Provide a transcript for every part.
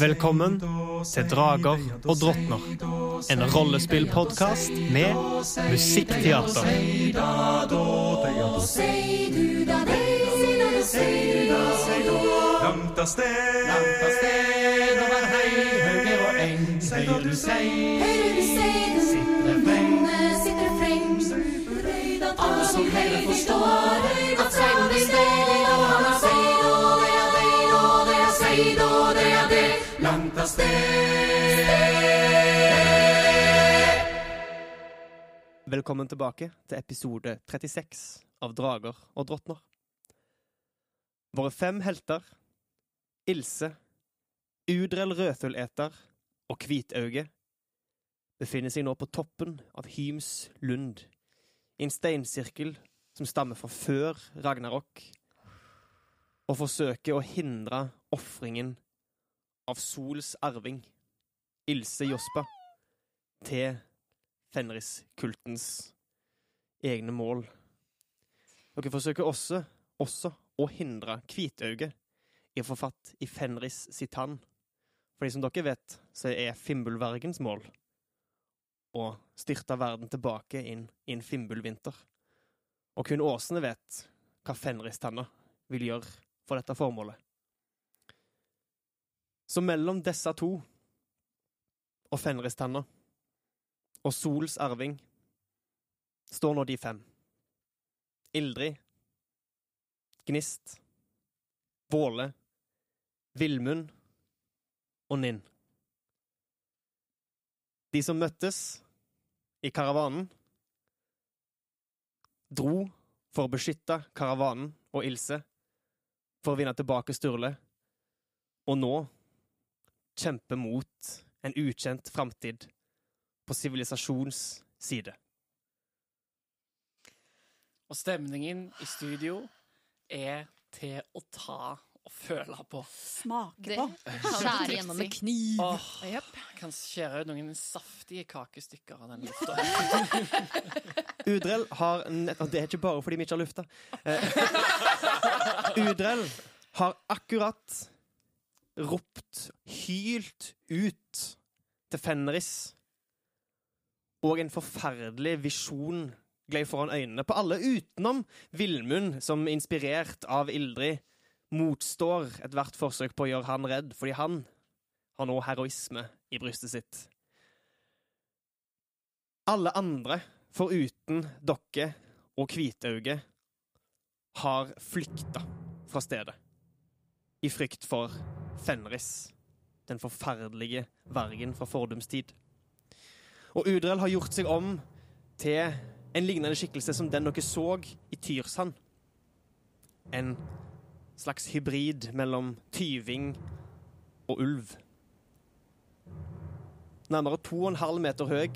Velkommen til Drager og drottner. En rollespillpodkast med musikkteater. Langt av sted, over hei, høyre og eng. Høyre du sei, Høyre sitter freng. sitter freng. Alle som hører forstår at av. Velkommen tilbake til episode 36 av Drager og drottner. Våre fem helter, Ilse, Udrell rødfugleter og Hvitauge, befinner seg nå på toppen av Hyms lund, i en steinsirkel som stammer fra før Ragnarok, og forsøker å hindre ofringen av Sols arving, Ilse Jospa, til Fenris-kultens egne mål. Dere forsøker også, også å hindre Hvitauge i å få fatt i Fenris sitt tann. Fordi som dere vet, så er Fimbulvergens mål å styrte verden tilbake inn i en Fimbulvinter. Og kun Åsene vet hva Fenris-tanna vil gjøre for dette formålet. Så mellom disse to og Fenris-tanna og Sols arving står nå de fem. Ildrid, Gnist, Våle, Villmund og Ninn. De som møttes i karavanen, dro for å beskytte karavanen og Ilse, for å vinne tilbake Sturle, og nå kjemper mot en ukjent framtid på sivilisasjons side. Og stemningen i studio er til å ta og føle på. Smake på. Skjære gjennom med kniv. Åh, yep. kan skjære ut noen saftige kakestykker av den lufta. Udrell har og Det er ikke bare fordi vi ikke har lufta. Eh, Udrell har akkurat ropt, hylt ut til Fenris. Og en forferdelig visjon gled foran øynene på alle utenom Villmund, som inspirert av Ildrid motstår ethvert forsøk på å gjøre han redd, fordi han har nå heroisme i brystet sitt. Alle andre, foruten dere og Hvitauge, har flykta fra stedet. I frykt for Fenris, den forferdelige vergen fra fordums tid. Og Udrell har gjort seg om til en lignende skikkelse som den dere så i Tyrsand. En slags hybrid mellom tyving og ulv. Nærmere to og en halv meter høy,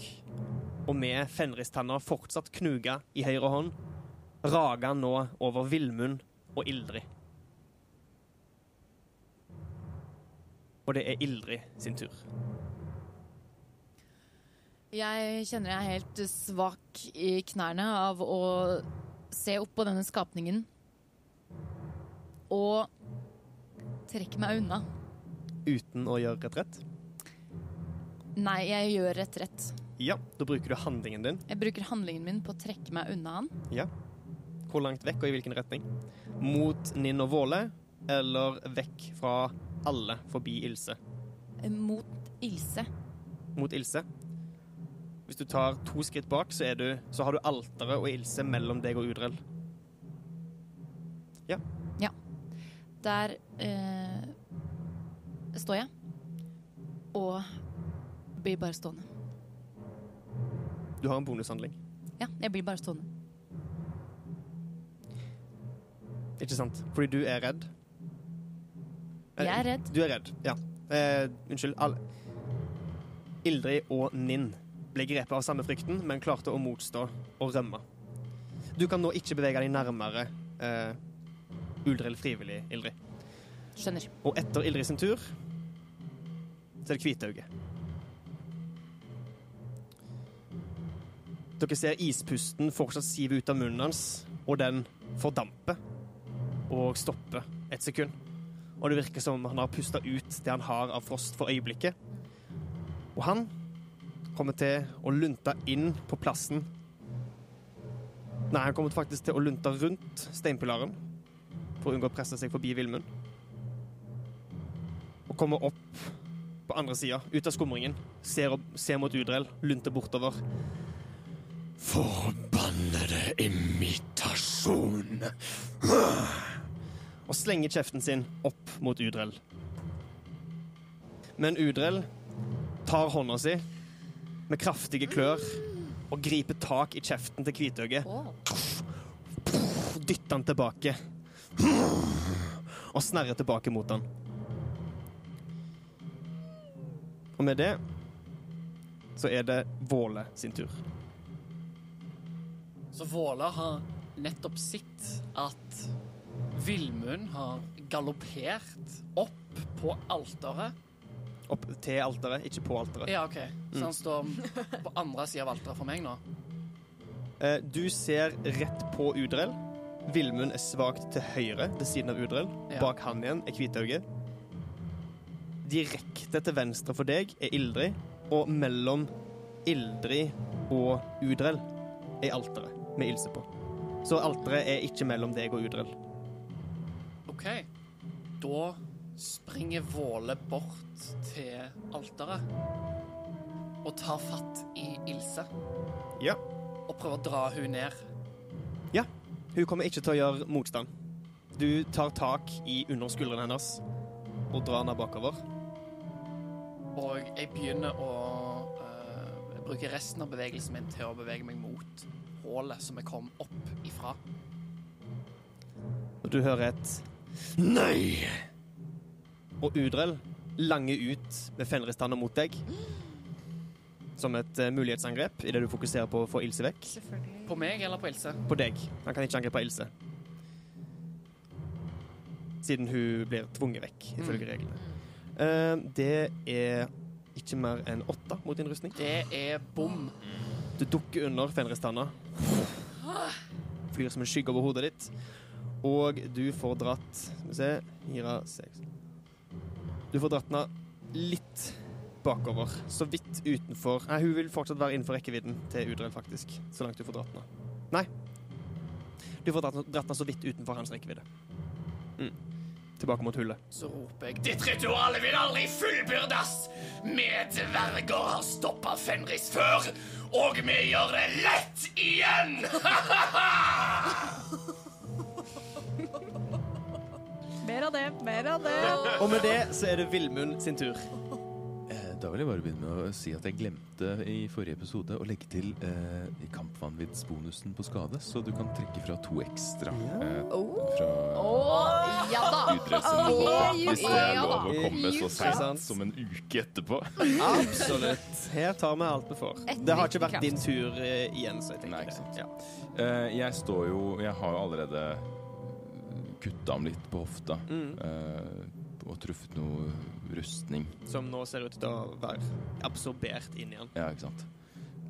og med fenristanna fortsatt knuga i høyre hånd, rager han nå over Villmund og Ildrid. Og det er Ildrid sin tur. Jeg kjenner jeg er helt svak i knærne av å se opp på denne skapningen. Og trekke meg unna. Uten å gjøre retrett. Nei, jeg gjør retrett. Ja, da bruker du handlingen din. Jeg bruker handlingen min på å trekke meg unna han. Ja. Hvor langt vekk og i hvilken retning? Mot Ninn og Våle, eller vekk fra alle forbi Ilse? Eh, Mot Ilse. Mot Ilse. Hvis du tar to skritt bak, så, er du, så har du alteret og Ilse mellom deg og Udrell. Ja. Ja. Der eh, står jeg og blir bare stående. Du har en bonushandling. Ja, jeg blir bare stående. Ikke sant? Fordi du er redd. Jeg er redd. Du er redd, ja. Eh, unnskyld. Alle. Ildrid og Ninn ble grepet av samme frykten, men klarte å motstå og rømme. Du kan nå ikke bevege deg nærmere eh, Uldrill frivillig, Ildrid. Skjønner. Og etter Ildrid sin tur så er det Kvitauget. Dere ser ispusten fortsatt sive ut av munnen hans, og den fordamper og stopper et sekund. Og det virker som han har pusta ut det han har av frost for øyeblikket. Og han kommer til å lunte inn på plassen Nei, han kommer faktisk til å lunte rundt steinpilaren for å unngå å presse seg forbi Villmund. Og kommer opp på andre sida, ut av skumringen, ser, opp, ser mot Udrell, lunter bortover. Forbannede imitasjon! Og slenger kjeften sin opp mot Udrell. Men Udrell tar hånda si med kraftige klør og griper tak i kjeften til Kvitøyet. Dytter han tilbake. Og snerrer tilbake mot han. Og med det så er det Våle sin tur. Så Våle har nettopp sett at Villmund har galoppert opp på alteret. Opp til alteret, ikke på alteret. Ja, OK. Så han står på andre sida av alteret for meg nå. Eh, Du ser rett på Udrell. Villmund er svakt til høyre ved siden av Udrell. Ja. Bak han igjen er Kvitauget. Direkte til venstre for deg er Ildrid, og mellom Ildrid og Udrell er alteret med Ilse på. Så alteret er ikke mellom deg og Udrell. OK. Da springer Våle bort til alteret og tar fatt i Ilse Ja. og prøver å dra hun ned. Ja. Hun kommer ikke til å gjøre motstand. Du tar tak i underskuldrene hennes og drar henne bakover. Og jeg begynner å øh, bruke resten av bevegelsen min til å bevege meg mot hullet som jeg kom opp ifra. Og du hører et Nei! Og Udrell langer ut med fenristanna mot deg. Som et uh, mulighetsangrep idet du fokuserer på å få Ilse vekk. På meg eller på Ilse? På deg. Han kan ikke angripe Ilse. Siden hun blir tvunget vekk, ifølge reglene. Uh, det er ikke mer enn åtte mot din rustning. Det er bom. Du dukker under fenristanna. Flyr som en skygge over hodet ditt. Og du får dratt Skal vi se Fire, seks Du får dratt henne litt bakover. Så vidt utenfor Nei, hun vil fortsatt være innenfor rekkevidden til Udrell, faktisk. Så langt du får dratt henne. Nei. Du får dratt henne så vidt utenfor hans rekkevidde. Mm. Tilbake mot hullet. Så roper jeg Ditt ritual vil aldri fullbyrdes! Vi dverger har stoppa Fenris før, og vi gjør det lett igjen! Mer av det, mer av det. Og med det så er det Villmund sin tur. Eh, Da vil jeg bare begynne med å si at jeg glemte i forrige episode å legge til eh, kampvanviddsbonusen på skade, så du kan trekke fra to ekstra. Eh, fra oh, ja da. Udressel, hvis det er lov å komme så seint som en uke etterpå. Absolutt. Her tar vi alt vi får. Det har ikke vært din tur eh, igjen, så jeg tenker Nei, det. ikke sant. Ja. Eh, jeg står jo Jeg har jo allerede kutta ham litt på hofta. Mm. eh, og truffet noe rustning. Som nå ser ut til å være absorbert inn i han. Ja, ikke sant.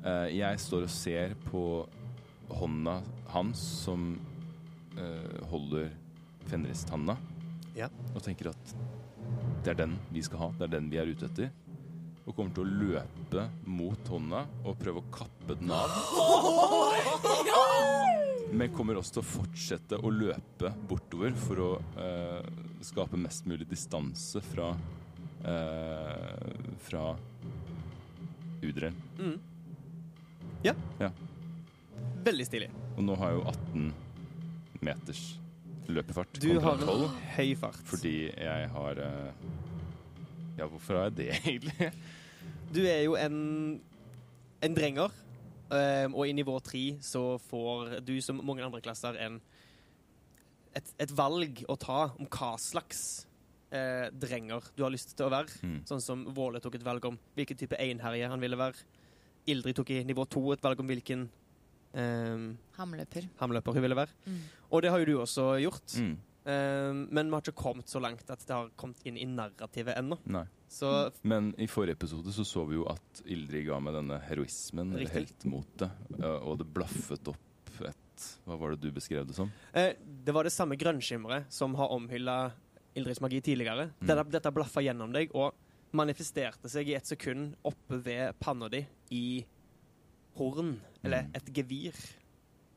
Eh, jeg står og ser på hånda hans som eh, holder Fenristanna, Ja. og tenker at det er den vi skal ha, det er den vi er ute etter. Og kommer til å løpe mot hånda og prøve å kappe den av. Men kommer også til å fortsette å løpe bortover for å eh, skape mest mulig distanse fra eh, fra Udrell. Mm. Ja. Ja. Veldig stilig. Og nå har jeg jo 18 meters løpefart Du har tolv. høy fart. Fordi jeg har eh, Ja, hvorfor har jeg det, egentlig? Du er jo en, en drenger, og i nivå tre så får du som mange andre klasser en, et, et valg å ta om hva slags eh, drenger du har lyst til å være. Mm. Sånn som Våle tok et valg om hvilken type einherje han ville være. Ildrid tok i nivå to et valg om hvilken ehm, Hamløper. hamløper hun ville være. Mm. Og det har jo du også gjort. Mm. Ehm, men vi har ikke kommet så langt at det har kommet inn i narrativet ennå. Men i forrige episode så så vi jo at Ildrid ga meg denne heroismen, eller heltmotet, eh, og det blaffet opp et Hva var det du beskrev det som? Eh, det var det samme grønnskimmeret som har omhylla Ildrids magi tidligere. Mm. Dette, dette blaffa gjennom deg og manifesterte seg i et sekund oppe ved panna di i horn, eller Mm. et gevir,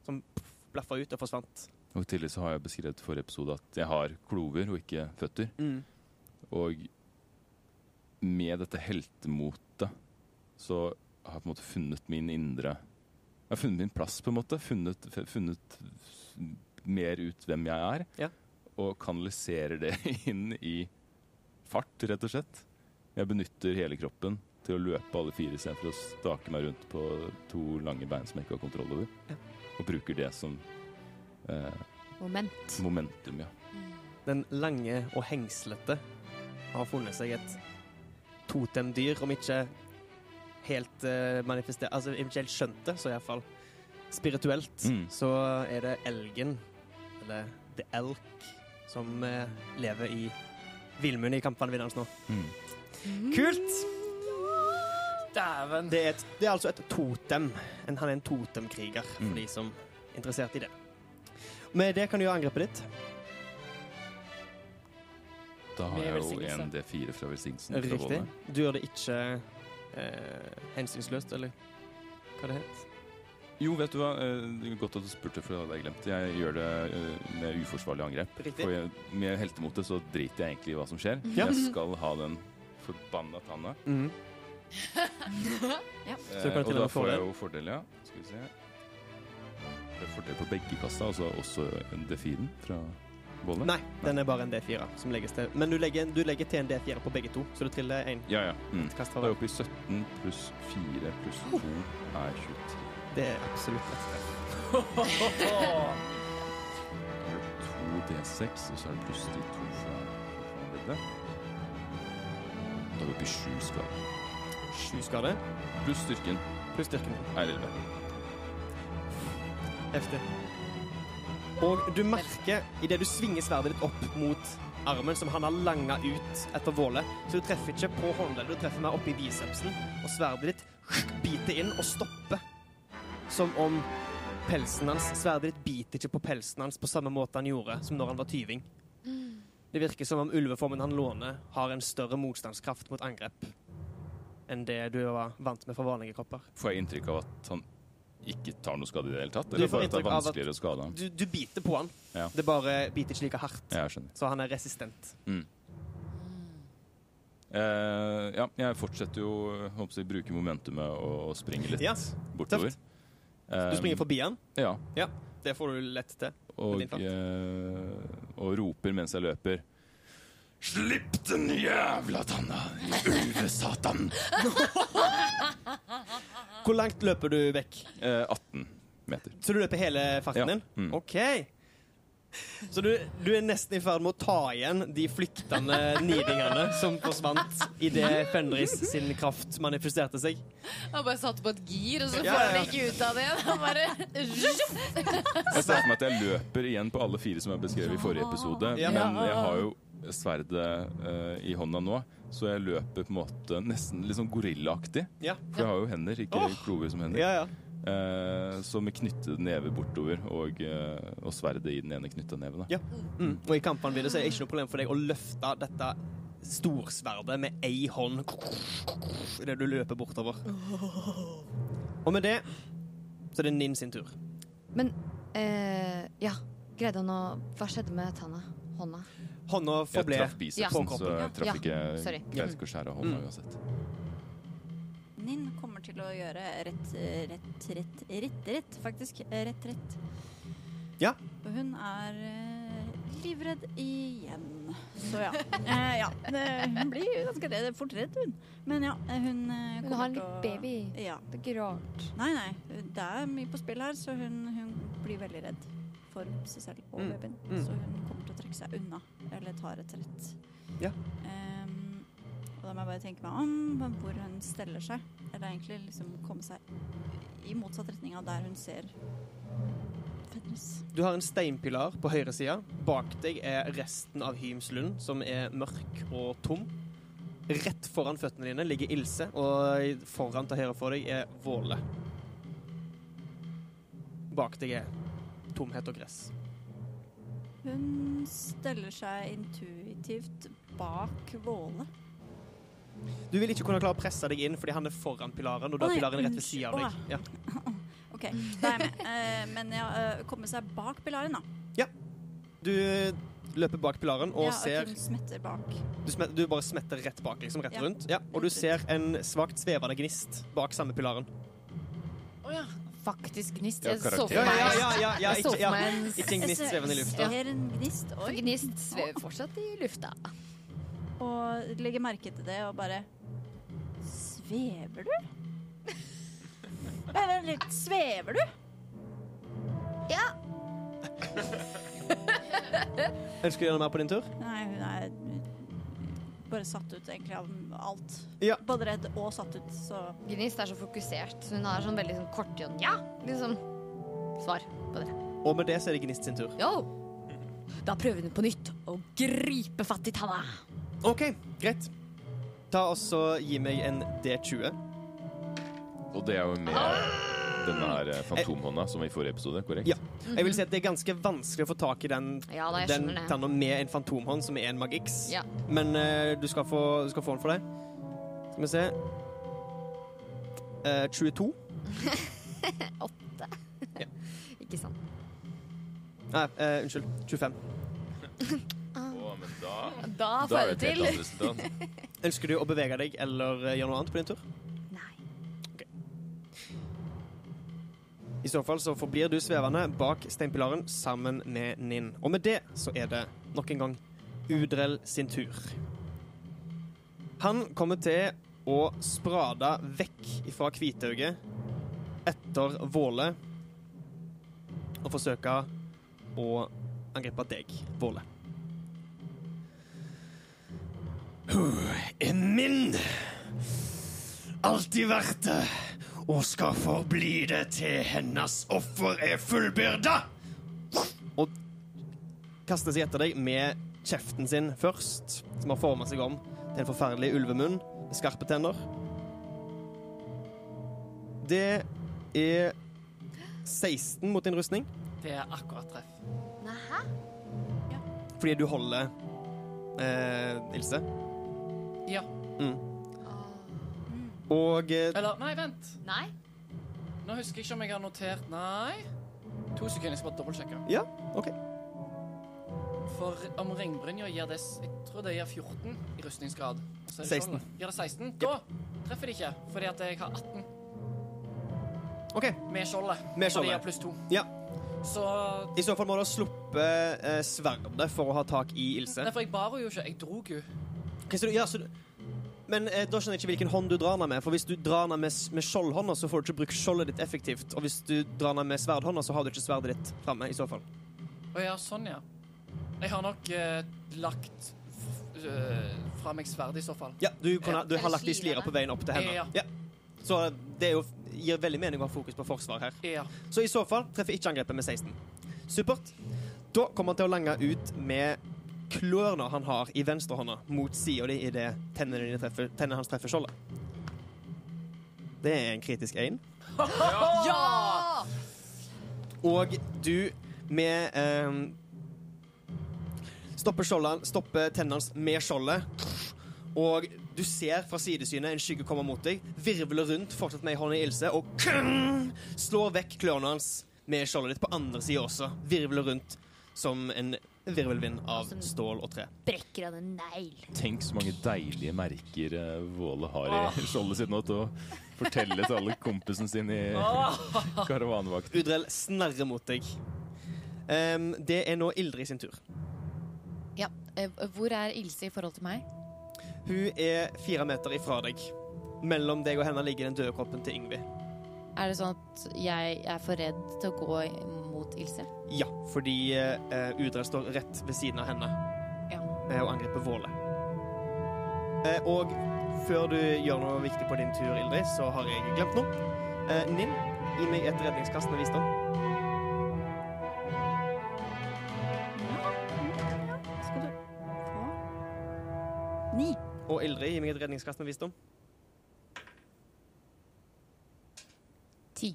som blaffa ut og forsvant. Og I tillegg så har jeg beskrevet forrige episode at jeg har klover og ikke føtter. Og med dette heltemotet så har jeg på en måte funnet min indre Jeg har funnet min plass, på en måte. Funnet, funnet mer ut hvem jeg er. Ja. Og kanaliserer det inn i fart, rett og slett. Jeg benytter hele kroppen til å løpe alle fire istedenfor å stake meg rundt på to lange bein som jeg ikke har kontroll over. Ja. Og bruker det som eh, Moment. momentum, ja. Den lange og hengslete har funnet seg et totemdyr, om ikke helt eh, manifestert Altså ikke helt skjønt det, så iallfall spirituelt, Mm. så er det elgen, eller the elk, som eh, lever i villmunnen i kampene vinnerens nå. Mm. Kult! Dæven. Det er, et, det er altså et totem. En, han er en totemkriger, for Mm. de som er interessert i det. Med det kan du gjøre angrepet ditt. Da har jeg jo en D4 fra velsignelsen. Riktig. Du gjør det ikke eh, hensynsløst, eller hva det het. Jo, vet du hva? eh, det er Godt at du spurte, for det hadde jeg glemt. Jeg gjør det eh, med uforsvarlig angrep. Riktig. For jeg, med heltemotet så driter jeg egentlig i hva som skjer. Ja. Jeg skal ha den forbanna tanna. Mhm. Ja. Eh, og da får jeg jo fordel, ja. Skal vi se. Det er fordel på begge kassa, altså også en D4 fra Volle. Nei, den er bare en D4 som legges til. Men du legger, du legger til en D4 på begge to, så du triller én Ja, ja. Mm. kast fra er hver. jeg oppe i 17 pluss 4 pluss 2 er 23. Det er absolutt et treff. Da er det 2 D6, og så er det pluss de to fra leddet. Da er vi oppe i 7 skade. Sju skade Pluss styrken pluss styrken. er 11. Heftig. Og du merker idet du svinger sverdet ditt opp mot armen som han har langa ut etter Våle, så du treffer ikke på håndleddet, du treffer mer oppi bicepsen, og sverdet ditt biter inn og stopper. Som om pelsen hans Sverdet ditt biter ikke på pelsen hans på samme måte han gjorde som når han var tyving. Det virker som om ulveformen han låner, har en større motstandskraft mot angrep enn det du var vant med fra vanlige kropper. Får jeg inntrykk av at han ikke tar noe skade i det hele tatt? Du Eller får bare at- vanskeligere skade? Du, du biter på han, Ja. det bare biter ikke like hardt. Ja. Så han er resistent. Mm. Eh, ja, jeg fortsetter jo håper jeg, bruke momentumet og, og springe litt Ja, bortover. tøft. Du springer forbi han. Ja. Det får du lett til. Og, eh, og roper mens jeg løper. Slipp den jævla tanna, ulvesatan! Hvor langt løper du vekk? Eh, 18 meter. Så du løper hele farten Ja. din? Mm. OK. Så du, du er nesten i ferd med å ta igjen de flyktende nidingene som forsvant idet Fenris sin kraft manifesterte seg. Han bare satte på et gir, og så får ja, han ikke ut av det. Han bare Jeg ser for meg at jeg løper igjen på alle fire som jeg beskrev i forrige episode. Ja. Men jeg har jo sverdet uh, i hånda nå, så jeg løper på en måte nesten litt sånn gorillaaktig. Ja. For jeg har jo hender, ikke oh. klover som hender. Ja, ja. Uh, så med knyttede never bortover og, uh, og sverdet i den ene knytta neven. Ja. Mm. Og i kampene videre så er det ikke noe problem for deg å løfte dette storsverdet med ei hånd idet du løper bortover. Og med det så er det Nin sin tur. Men eh, ja, greide han å Hva skjedde med tanna? Hånda? Hånda Jeg traff bicepsen, så jeg traff Ja, ikke sorry. Ikke å skjære av hånda Mm. uansett. Ninn kommer til å gjøre rett, rett, rett, rett, rett, faktisk. Rett, rett. Ja. Og hun er eh, livredd igjen. Så ja. Eh, ja. Hun blir ganske redd, fort redd, hun. Men ja, eh, hun å Hun har en litt baby. Ja. Det er ikke rart. Nei, nei. Det er mye på spill her, så hun, hun blir veldig redd for seg selv og Mm, babyen. mm. Så hun kommer til å trekke seg unna, eller tar retrett. Ja. Um, og da må jeg bare tenke meg om hvor hun steller seg. Eller egentlig liksom komme seg i motsatt retning av der hun ser Fenris. Du har en steinpilar på høyre side. Bak deg er resten av Hymslund, som er mørk og tom. Rett foran føttene dine ligger Ilse, og foran til høyre for deg er Våle. Bak deg er tomhet og gress. Hun steller seg intuitivt bak Våle. Du vil ikke kunne klare å presse deg inn fordi han er foran pilaren, og du er pilaren rett ved siden av deg. Ja. OK, da er jeg med. Eh, men ja, eh, komme seg bak pilaren, da. Ja. Du løper bak pilaren og ja, ser Hun smetter bak. du, smet, du bare smetter rett bak, liksom, rett Ja. rundt. Ja, og du ser en svakt svevende gnist bak samme pilaren. Å ja. Faktisk gnist. Jeg så for meg Ja, ja, ja, ja, ikke, ja. en ikke en gnist svevende i lufta. Jeg ser en gnist. For gnist svever fortsatt i lufta. Og legger merke til det og bare Svever du? Bare litt Svever du? Ja. Ønsker du å gjøre noe mer på din tur? Nei, hun er bare satt ut egentlig av alt. Ja. Både redd og satt ut, så Gnist er så fokusert, så hun har sånn veldig sånn kort sånn Ja! Liksom svar på det. Og med det så er det Gnist sin tur. Yo! Da prøver hun på nytt å gripe fatt i tanna. OK, greit. Ta og så Gi meg en D20. Og det er jo med denne her eh, fantomhånda som i forrige episode, korrekt? Ja. Jeg vil si at Det er ganske vanskelig å få tak i den, Ja da, den tanna med en fantomhånd, som er en Magix. Ja. Men uh, du, skal få, du skal få den for deg. Skal vi se uh, 22. 8. Ja. Ikke sant. Nei, uh, unnskyld. 25. Å, men da, Da da får er jeg det til. Ønsker du å bevege deg eller gjøre noe annet på din tur? I så fall så forblir du svevende bak steinpilaren sammen med Ninn. Og med det så er det nok en gang Udrell sin tur. Han kommer til å sprade vekk fra Kvitauget etter Våle og forsøke å angripe deg, Våle. er min. Alltid vært det, og skal forbli det til hennes offer er fullbyrda. Og kaster seg etter deg med kjeften sin først, som har forma seg om til en forferdelig ulvemunn med skarpe tenner. Det er 16 mot din rustning, Det er akkurat treff. Næhä? fordi du holder eh, Ilse. Ja. Mm. Og eh, Eller, nei, vent. Nei? Nå husker jeg ikke om jeg har notert Nei. To sekunder, jeg skal bare dobbeltsjekke. Ja, OK. For om ringbrynja gir det Jeg tror det gir 14 i rustningsgrad. Så er det 16. Sånn. Gir det 16? Da treffer det ikke, fordi at jeg har 18 ok. med skjoldet. Med Og det skjoldet. gir pluss 2. Ja. Så I så fall må du ha sluppet eh, sverdet for å ha tak i Ilse. Nei, for jeg bar henne jo ikke. Jeg drog. Ok, ja, så men eh, da skjønner jeg ikke hvilken hånd du drar ned med. For hvis du drar ned med, med skjoldhånda, så får du ikke brukt skjoldet ditt effektivt. Og hvis du drar ned med sverdhånda, så har du ikke sverdet ditt framme, i så fall. Å ja, sånn, ja. Jeg har nok eh, lagt eh, fra meg sverdet i så fall. Ja, du, kunne, du har lagt i slira på veien opp til henne. Ja. Ja. Så det er jo, gir veldig mening å ha fokus på forsvar her. Ja. Så i så fall treffer ikke angrepet med 16. Supert. Da kommer han til å lange ut med klørne han har i venstrehånda mot sida di idet tennene, treffer- tennene hans treffer skjoldet. Det er en kritisk én. Ja! Og du med eh, Stopper skjoldet, stopper tennene hans med skjoldet. Og du ser fra sidesynet en skygge komme mot deg, virvler rundt, fortsatt med ei hånd i Ilse, og kung, slår vekk klørne hans med skjoldet ditt på andre sida også. Virvler rundt som en virvelvind av stål og tre. Brekker han en negl. Tenk så mange deilige merker eh, Våle har i skjoldet sitt nå til å fortelle til alle kompisen sin i karavanevakt. Udrell snerrer mot deg. Um, det er nå Ildrid sin tur. Ja. eh, Hvor er Ilse i forhold til meg? Hun er fire meter ifra deg. Mellom deg og henne ligger den døde kroppen til Ingvild. Er det sånn at jeg er for redd til å gå mot Ilse? Ja, fordi uh, Udre står rett ved siden av henne Ja. eh, og angriper Våle. Uh, og før du gjør noe viktig på din tur, Ildrid, så har jeg glemt noe. Uh, Ninn, gi meg et redningskast med visdom. Skal du få Ni. Og Ildrid, gi meg et redningskast med visdom. Ti.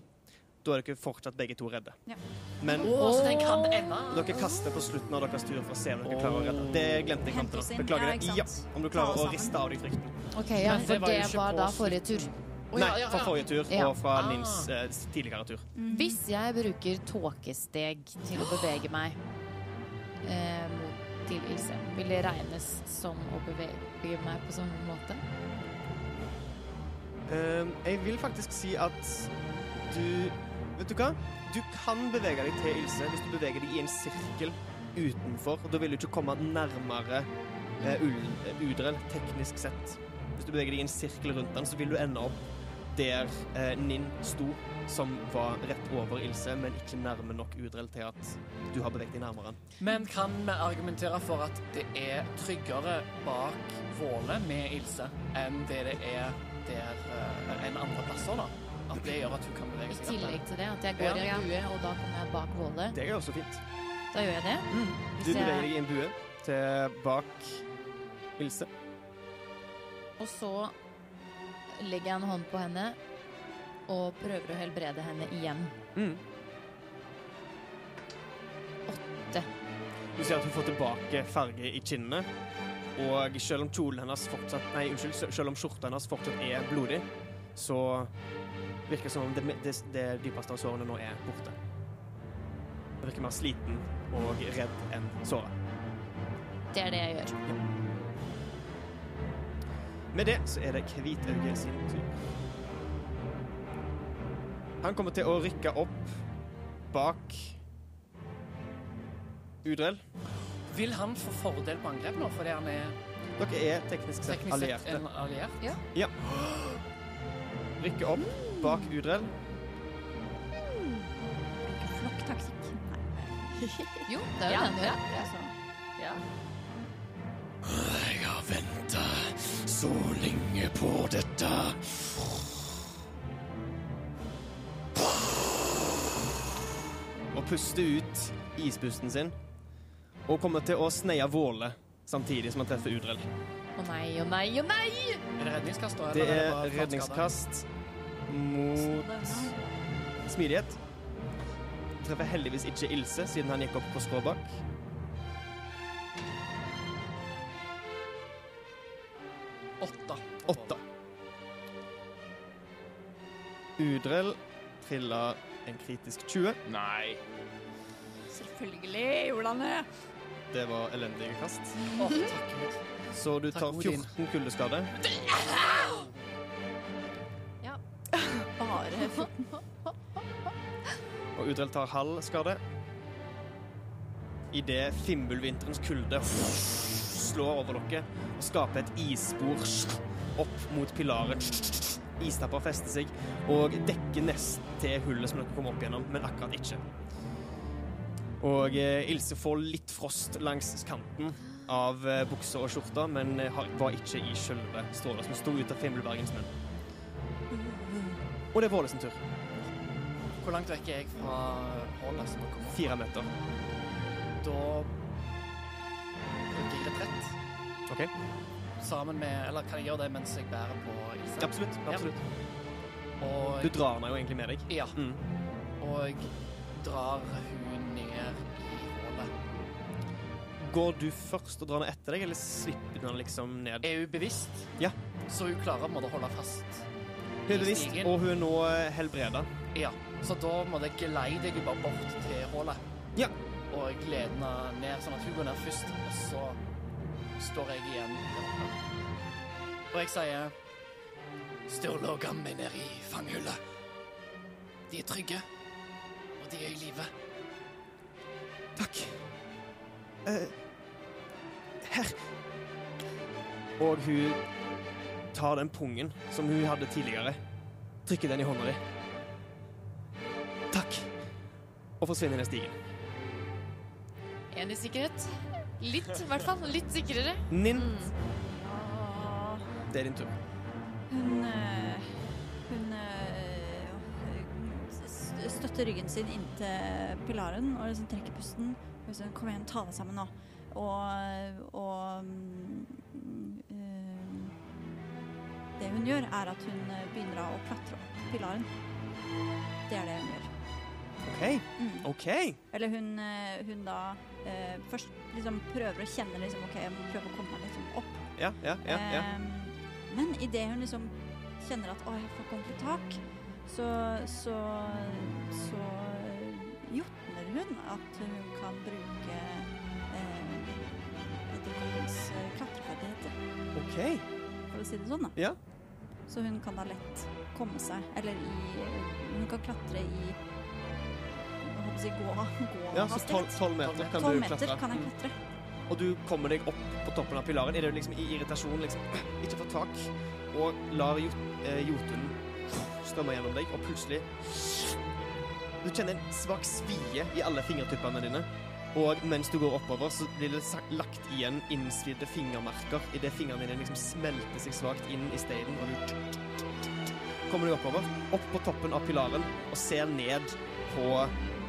Da er dere fortsatt begge to redde. Ja. Men oh, så den kan Emma. dere kaster på slutten av deres tur for å se om dere klarer å redde. Det glemte jeg fram til Beklager det. Ja, om du klarer å riste av deg frykten. Ok, ja, for var det var da forrige tur. Nei, ja, ja, fra forrige tur Ja. og fra Nims eh, tidligere tur. Mhm. Hvis jeg bruker tåkesteg til å bevege meg eh, mot til Ilse, vil det regnes som å bevege meg på sånn måte? Ehm, jeg vil faktisk si at du Vet du hva? Du kan bevege deg til Ilse hvis du beveger deg i en sirkel utenfor. Da vil du ikke komme nærmere eh, eh, Udrell, teknisk sett. Hvis du beveger deg i en sirkel rundt den, så vil du ende opp der eh, Ninn sto, som var rett over Ilse, men ikke nærme nok Udrell til at du har beveget deg nærmere. Men kan vi argumentere for at det er tryggere bak Våle med Ilse enn det det er der uh, enn andre plasser, da? At det gjør at hun kan bevege seg? I tillegg til det at jeg går i en bue, og da kommer jeg bak Våle. Det er også fint. Da gjør jeg det. Du beveger deg i en bue til bak Ilse. og så legger jeg en hånd på henne og prøver å helbrede henne igjen. Mm. Åtte. Du ser at hun får tilbake farge i kinnene. Og selv om fortsatt Nei, unnskyld. Selv om skjorta hennes fortsatt er blodig, så virker som om det, det, det dypeste av sårene nå er borte. Han virker mer sliten og redd enn såra. Det er det jeg gjør. Med det så er det Hvitauge sin tur. Han kommer til å rykke opp bak Udrell. Vil han få fordel på angrep nå, fordi han er Dere er teknisk sett teknisk sett allierte. en alliert? Ja. Ja. Rykke opp bak Udrell. Bruker flokktaktikk. Jo, det er jo Ja, den du gjør. Ja. Jeg har venta så lenge på dette. og puster ut ispusten sin. Og kommer til å sneie Våle samtidig som han treffer Udrell. Å nei, å nei, å nei! Er det redningskast, da? Det er redningskast mot smidighet. Treffer heldigvis ikke Ilse, siden han gikk opp på skråbak. Åtte. Åtte. Udrell trilla en kritisk 20. Nei. Selvfølgelig gjorde han det. Det var elendige kast. Å, takk Gud. Så du Takk, tar Odin. 14 kuldeskade. Bare Og Udrell tar halv skade. Idet fimbulvinterens kulde slår over dere og skaper et isspor opp mot pilaren. Istapper fester seg og dekker nesten til hullet som dere kommer opp gjennom, men akkurat ikke. Og eh, Ilse får litt frost langs kanten av eh, buksa og skjorta, men eh, var ikke i sjølve stråla som sto ut av Fimbulbergens munn. Og det er Våle sin tur. Hvor langt vekk er jeg fra hullet som kommer? Fire meter. Da bruker jeg retrett. OK? Sammen med Eller kan jeg gjøre det mens jeg bærer på isen? Absolutt. absolutt. Og, Du drar henne jo egentlig med deg. ja, Mm. og drar hun ned i hullet. Går du først og drar henne etter deg, eller slipper du henne liksom ned? Er hun bevisst? Ja. Så hun klarer på en måte å holde fast? Hun er bevisst, og hun er nå eh, helbreda. Ja. Så da må det geleide jeg bare bort til hullet. Ja. Og glede henne ned, sånn at hun går ned først, og så står jeg igjen. Og jeg sier Sturle og Gamme er i fanghullet. De er trygge, og de er i live. Takk. Eh, Her. Og hun tar den pungen som hun hadde tidligere, trykker den i hånda di. Takk. Og forsvinner ned stigen. En i sikkerhet. Litt, i hvert fall. Litt sikrere. Nint, Mm. det er din tur. Hun eh, Hun eh, støtter ryggen sin inntil pilaren og liksom trekker pusten. Liksom, Kom igjen, ta deg sammen nå. Og, og mm, Det hun gjør, er at hun eh, begynner å klatre opp pilaren. Det er det hun gjør. OK. Mm. OK. Eller hun, eh, hun da eh, først liksom prøver å kjenne liksom, OK, jeg må prøve å komme meg liksom opp. Ja, ja, ja. ja. Eh, men idet hun liksom kjenner at 'å, jeg får ordentlig tak', så, så, så jotner hun at hun kan bruke eh, edderkoppens eh, klatreferdigheter, OK. for å si det sånn. da. Ja. Så hun kan da lett komme seg Eller i Hun kan klatre i si gå, gå ja så tolv meter kan Tolv du meter klatre. kan jeg klatre. Og du kommer deg opp på toppen av pilaren. Er du liksom i irritasjon liksom ikke får tak, og lar eh, Jotun strømme gjennom deg, og plutselig Du kjenner en svak svie i alle fingertuppene dine. Og mens du går oppover, så blir det lagt igjen innsvidde fingermerker idet fingrene dine liksom smelter seg svakt inn i steinen, og du kommer du oppover, opp på toppen av pilaren, og ser ned på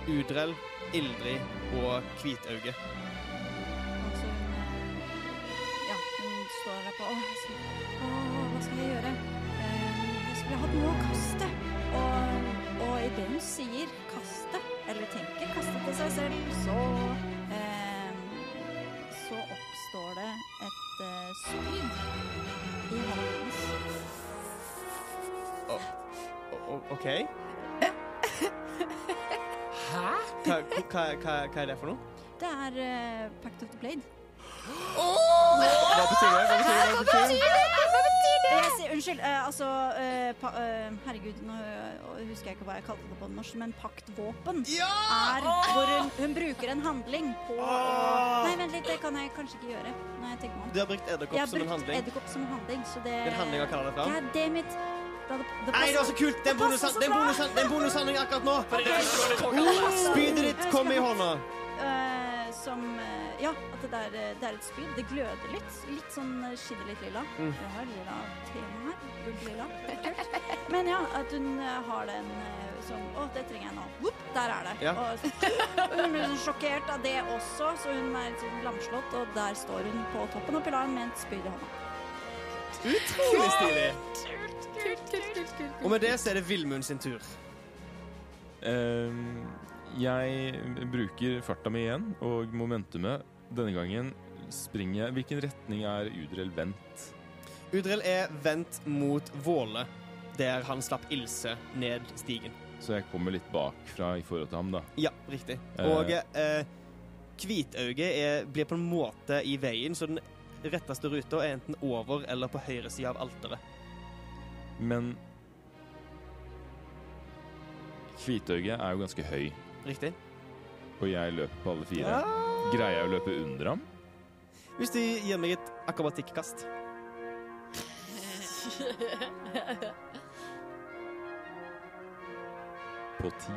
Udrell, Ildrid og Hvitauge. Og så eh, Ja, hun står der på Å, hva skal jeg gjøre? Eh, jeg skulle hatt noe å kaste. Og, og idet hun sier 'kaste', eller tenker 'kaste til seg selv', så et uh, spyd i hånden hennes. O- o- OK? Hæ? Hva, hva, hva, hva er det for noe? Det er uh, Pact of the Blade. Hva betyr det? Hva betyr det? Hva betyr det? Jeg sier, unnskyld, eh, altså eh, pa, eh, Herregud, nå eh, husker jeg ikke hva jeg kalte det på norsk, men paktvåpen er hvor hun, hun bruker en handling på Nei, vent litt, det kan jeg kanskje ikke gjøre. Når jeg tenker meg om. Du har brukt Jeg edderkopp har som en brukt handling. edderkopp som handling, så det En handling å kalle det fram? God damn it. Det, hadde- det Nei, det var så kult! Det er en passer bonus- så det er en bra. bonus- det er en bonushandling akkurat nå! Spydet ditt kom i hånda. Eh, som eh, Ja, at det er, eh, det er et spyd. Det gløder litt. Litt sånn eh, skinner litt lilla. Mm. Vi har lilla tema her. Gult-lilla. Men ja, at hun har den sånn som Å, det trenger jeg nå. Whoop, der er det. Ja. Og, og hun blir sånn sjokkert av det også, så hun er litt sånn lamslått, og der står hun på toppen av pilaren med et spyd i hånda. Utrolig stilig. Kult, kult, kult, kult, Og med det så er det Vilmund sin tur. Ehm, jeg bruker farta mi igjen, og momentumet. Denne gangen springer jeg Hvilken retning er Udrell vendt? Udrell er vendt mot Våle, der han slapp Ilse ned stigen. Så jeg kommer litt bakfra i forhold til ham, da. Ja, riktig. Og eh, Hvitauget er, blir på en måte i veien, så den retteste ruta er enten over eller på høyre side av alteret. Men Hvitauget er jo ganske høy, Riktig? og jeg løper på alle fire. Ah. Greier jeg å løpe under ham? Hvis du gir meg et akrobatikkast. På ti?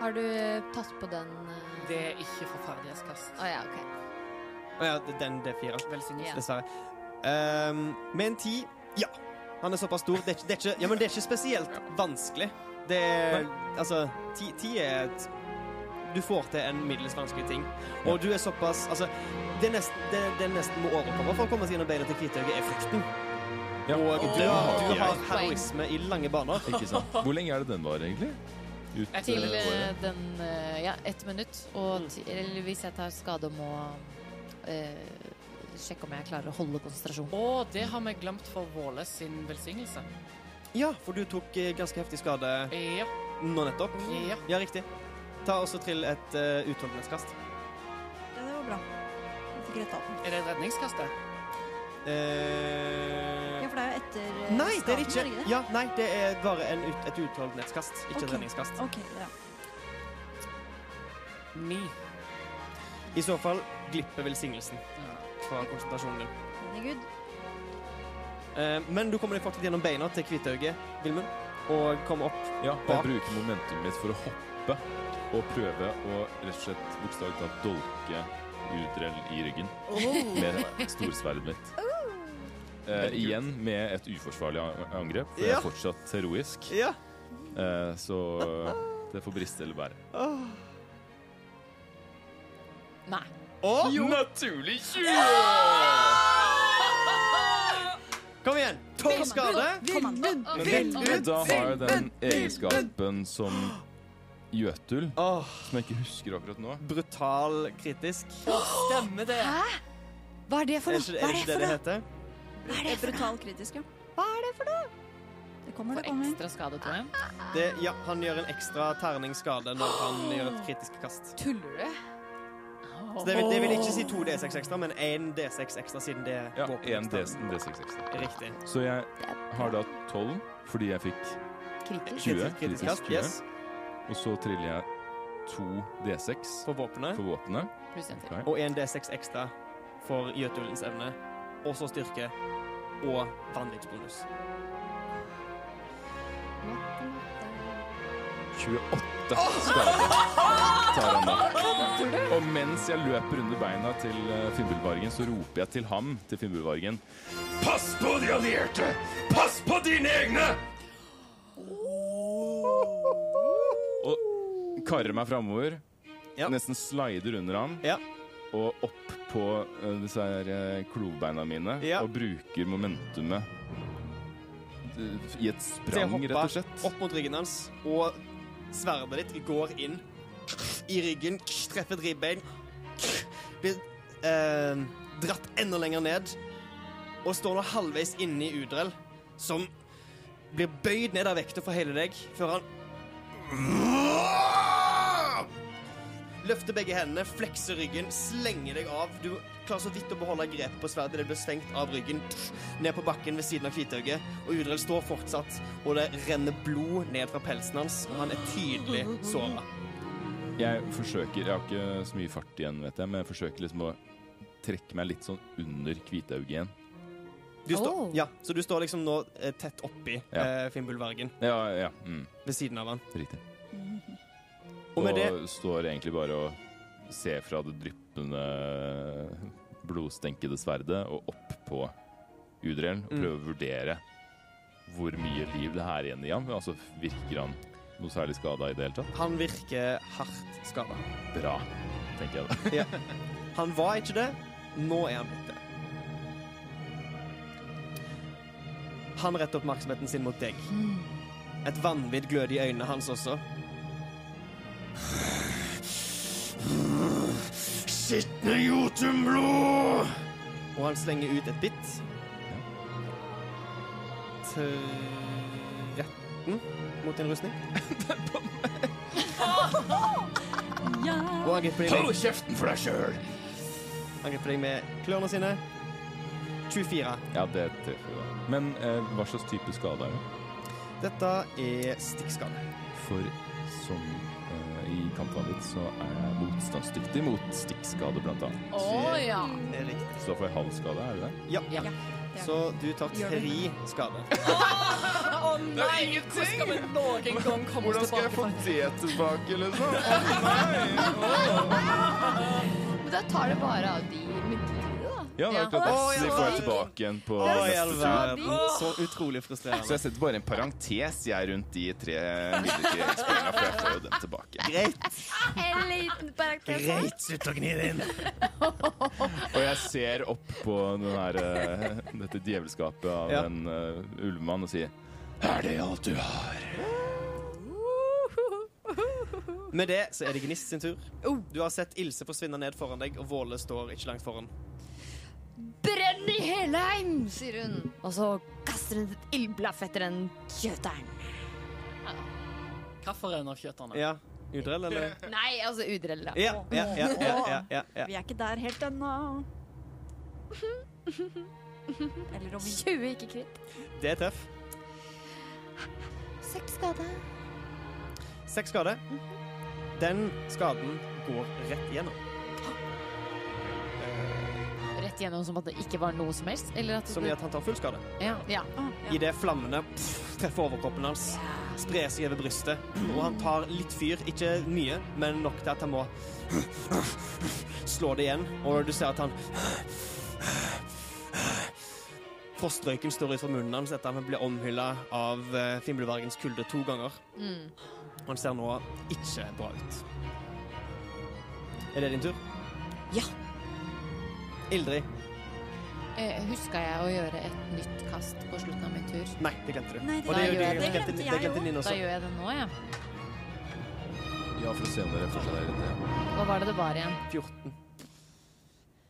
Har du eh, tatt på den eh, Det er ikke forferdighetskast. Å ja, OK. Å ja, den D4. Velsignelse. Dessverre. Ehm, med en ti Ja. Han er såpass stor. Det er ikke, det er ikke, ja, men det er ikke spesielt vanskelig. Det er Altså, ti, ti er et Du får til en middels vanskelig ting. Og du er såpass Altså, det, er nesten, det, det er nesten må overkomme for å komme seg gjennom beina til Kvitøyet, er frykten. Ja, Og og du, har- har du har heroisme i lange baner. Ikke sant? Hvor lenge er det den var, egentlig? Ut, Til eh, den uh, Ja, ett minutt. Og Mm. ti- eller hvis jeg tar skade og må uh, sjekke om jeg klarer å holde konsentrasjon. Og det har vi glemt for Våle sin velsignelse. Ja, for du tok ganske heftig skade Ja. nå nettopp. ja. Ja, riktig. Ta også trill et uh, utholdenhetskast. Ja, det var bra. Jeg fikk retta den. Er det redningskastet? Eh, Ja, for det er jo etter uh, Nei, det er det starten, ikke. Ja, nei, det er bare en ut, et utholdenhetskast, ikke okay. et redningskast. OK, ja. Ni. I så fall glipper velsignelsen. fra konsentrasjonen din. Herregud. Eh, men du kommer deg fortsatt gjennom beina til Kvitauget, Vilmund, og komme opp Ja, Bak. jeg bruker momentumet mitt for å hoppe og prøve å rett og slett bokstavelig talt dolke Udrell i ryggen med storsverdet mitt. Eh, igjen med et uforsvarlig angrep, for jeg er fortsatt heroisk. Ja. Eh, så det får briste eller bære. Nei. Og Naturlig 20! Kom igjen! Tolv skade. Men rett. Da har jeg den egenskapen som Jøtul, Åh, som jeg ikke husker akkurat nå. brutal kritisk. Stemmer det. Hva er det for Er noe? ikke, Hva er er ikke det det for det noe? heter? Hva er det for noe? Brutal kritisk, ja. Hva er det for noe? Det kommer, det kommer. ekstra skade, tror jeg. Det, ja, han gjør en ekstra terningsskade når han gjør et kritisk kast. Tuller du? Så det vil, det vil ikke si to D6 ekstra, men én D6 ekstra siden det er Ja, våpen en. D6 ekstra. Riktig. Så jeg har da 12 fordi jeg fikk Kritisk. 20. Kritisk, kritisk kast. Yes. Og så triller jeg to D6 For våpenet. for våpenet. Pluss en til. Ok. Og en D6 ekstra for Jøtulens evne. Og så styrke. Og vanvidsbonus. 28 skade tar han da. Og mens jeg løper under beina til uh, Finnbullvargen, så roper jeg til ham, til Finnbullvargen, Pass på de allierte! Pass på dine egne! og karrer meg framover. Ja. Nesten slider under ham. Ja. Og opp på eh, disse her eh, klovbeina mine. Ja. Og bruker momentumet eh, i et sprang, rett og slett. Opp mot ryggen hans, og sverdet ditt går inn i ryggen, treffer et ribbein, blir eh, dratt enda lenger ned, og står nå halvveis inne i Udrell, som blir bøyd ned av vekta for hele deg, før han Løfter begge hendene, flekser ryggen, slenger deg av. Du klarer så vidt å beholde grepet på sverdet. Det blir svengt av ryggen ned på bakken ved siden av Kvitauget. Og Udrell står fortsatt, og det renner blod ned fra pelsen hans. Og han er tydelig såra. Jeg forsøker, jeg har ikke så mye fart igjen, vet jeg, men jeg forsøker liksom å trekke meg litt sånn under Kvitauget igjen. Du står, Oh. ja, så du står liksom nå eh, tett oppi Ja. eh, Finnbullvergen, Ja, ja, mm, ved siden av han. riktig. Og med det Og står egentlig bare og ser fra det dryppende, blodstenkede sverdet og opp på Udrelen og Mm. prøver å vurdere hvor mye liv det er igjen i ham. Altså, virker han noe særlig skada i det hele tatt? Han virker hardt skada. Bra, tenker jeg da. Han var ikke det. Nå er han blitt det. Han retter oppmerksomheten sin mot deg. Et vanvidd glød i øynene hans også. Skitne jotunblod! Og han slenger ut et bitt. 13 mot din rustning. Ja. Og angriper deg Hold kjeften for deg sjøl! angriper deg med klørne sine. 24. Ja, det treffer jo. Men eh, hva slags type skade er det? Dette er stikkskade. For som eh, kampen mitt, så er jeg motstandsdyktig mot stikkskade, blant annet. Å ja. Det er riktig. Så får jeg halv skade, er det det? Ja. Ja. Så du tar tre skade. Å nei! Hvordan skal vi noen gang komme Hvordan skal jeg få det tilbake, liksom? Men da tar det bare av de da. Ja, det er akkurat det. Så ja. de får jeg tilbake igjen på Å, i neste tur. verden. Så utrolig Så frustrerende. jeg setter bare en parentes jeg rundt de tre midlertidige eksponentene, for jeg får jo dem tilbake. Greit. En liten parentes. Greit, slutt å gni det inn. Og jeg ser opp på den her, eh, dette djevelskapet av Ja. en uh, ulvemann og sier Er det alt du har? Med det så er det Gnist sin tur. Du har sett Ilse forsvinne ned foran deg, og Våle står ikke langt foran. Brenn i Helheim, sier hun. Og så kaster hun et ildblaff etter den kjøteren. Kafferen av kjøterne. Ja. Udrell, eller? Nei, altså Udrell, da. Ja, ja, ja. ja, ja, ja, ja. Vi er ikke der helt ennå. Eller om vi 20 ikke kritt. Det er tøff. Seks skade. Seks skade. Den skaden går rett igjennom. Rett gjennom som at det ikke var noe som helst? Eller at Som i at han tar full skade. Ja. ja. Idet flammene pff, treffer overkroppen hans, sprer seg over brystet, og han tar litt fyr. Ikke mye, men nok til at han må slå det igjen. Og du ser at han Frostrøyken står ut fra munnen hans etter at han ble omhylla av uh, Fimbulvargens kulde to ganger. Mm. Og han ser nå ikke bra ut. Er det din tur? Ja. Ildrid. Eh, Huska jeg å gjøre et nytt kast på slutten av min tur? Nei, det glemte du. Nei, Og det- det, det det, glemte glemte, det jeg glemte. Ninn Da også. gjør jeg det nå, ja. Ja, for å se om det fortsatt er det. Hva var det det var igjen? 14.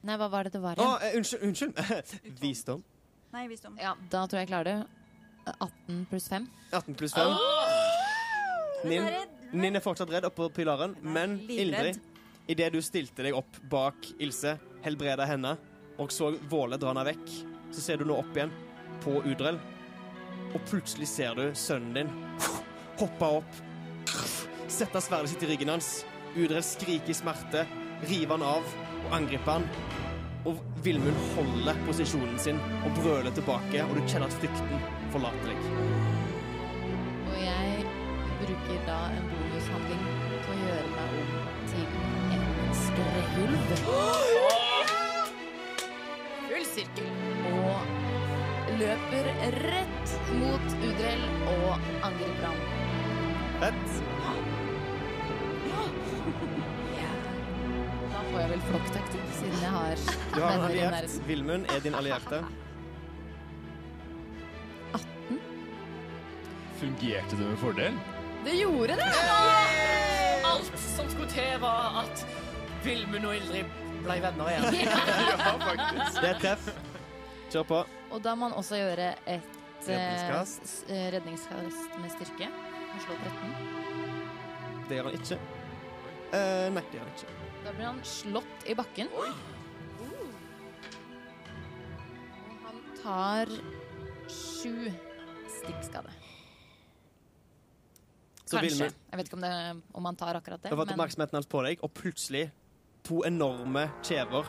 Nei, hva var det det var Å, igjen? eh, unnskyld. unnskyld. Visdom. Nei, visdom. Ja, da tror jeg jeg klarer det. 18 pluss 5. 18 pluss 5. Nin er fortsatt redd oppå pilaren, men livredd. Ildrid, idet du stilte deg opp bak Ilse, helbreda henne, og så Våle dra henne vekk, så ser du nå opp igjen på Udrell, og plutselig ser du sønnen din hoppe opp, sette sverdet sitt i ryggen hans. Udrell skriker i smerte, river han av og angriper han. Og Vilmund holder posisjonen sin og brøler tilbake, og du kjenner at frykten forlater deg. Og jeg bruker da en bonushandling skreulv. Full sirkel. Og løper rett mot Udrell og angriper ham. Fett. Da får jeg vel flokktaktikk, siden jeg har Du har en alliert. Vilmund er din allierte. 18. Fungerte det med fordel? Det gjorde det! Alt som skulle til, var at Vilmund og Ildrid ble venner igjen. Ja, faktisk. Det er treff. Kjør på. Og da må man også gjøre et eh, Redningskast. eh, redningskast med styrke. Og slå 13. Det gjør han ikke. Uh, nei, det gjør han ikke. Da blir han slått i bakken. Og han tar sju stikkskade. Så Kanskje. Jeg vet ikke om, det, om han tar akkurat det. har fått men- oppmerksomheten hans på deg, og plutselig to enorme kjever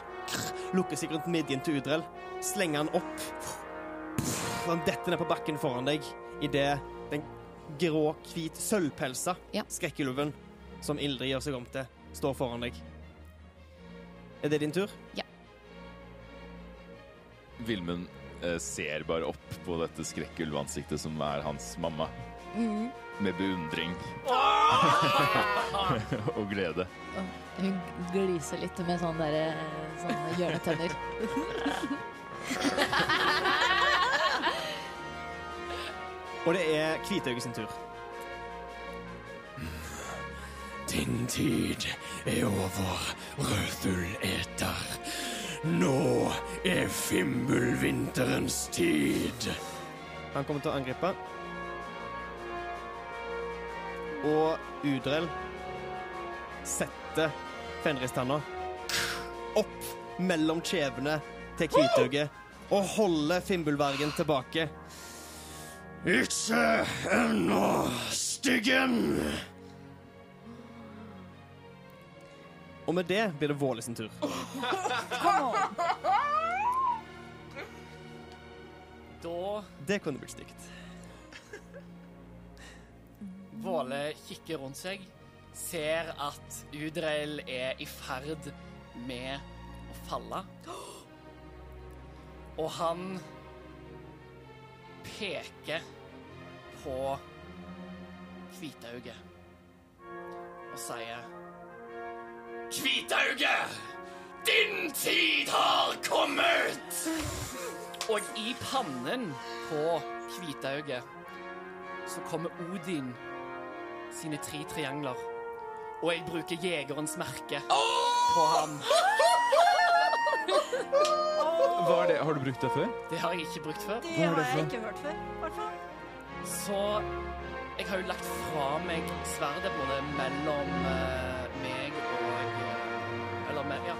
lukker seg rundt midjen til Udrell, slenger han opp. Han detter ned på bakken foran deg idet den grå, hvit, sølvpelsa Ja. skrekkulven som Ildrid gjør seg om til, står foran deg. Er det din tur? Vilmund eh, ser bare opp på dette skrekkulvansiktet som er hans mamma, Mhm. Med beundring og glede. Hun gliser litt med sånne, der, sånne hjørnetenner. Og det er Kvitøye sin tur. Din tid er over, rødfugleter. Nå er fimbulvinterens tid. Han kommer til å angripe. Og Udrell setter fenristanna opp mellom kjevene til Kvitauget og holder Fimbulvergen tilbake. Ikke ennå, styggen. Og med det blir det Våle sin tur. Da Det kunne blitt stygt. Våle kikker rundt seg, ser at Udreil er i ferd med å falle. Og han peker på Hvitauget og sier Hvitauge, din tid har kommet. Og i pannen på Hvitauget så kommer Odin sine tre triangler. Og jeg bruker jegerens merke på ham. Hva er det? Har du brukt det før? Det har jeg ikke brukt før. Det har jeg ikke hørt før, i hvert fall. Så jeg har jo lagt fra meg sverdet både mellom eh, meg og eh, Eller med, ja,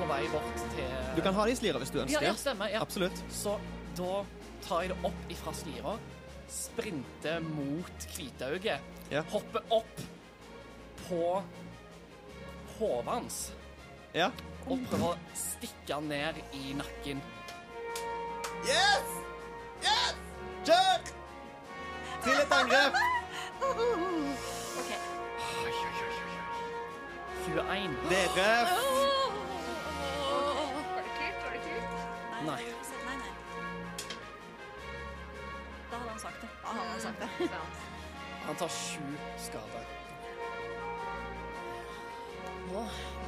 på vei bort til Du kan ha det i slira hvis du Ja, ønsker. ja, stemmer. Ja. Absolutt. Så da tar jeg det opp ifra slira, sprinter mot Hvitauget, Ja. hopper opp på hodet hans Ja. og prøver å stikke han ned i nakken. Yes! Yes! Kjør! Til et angrep. OK. 21. Det treff. Var det kult? Var det kult? Nei. Da hadde han sagt det. Da hadde han sagt det. Han tar sju skader. Nå,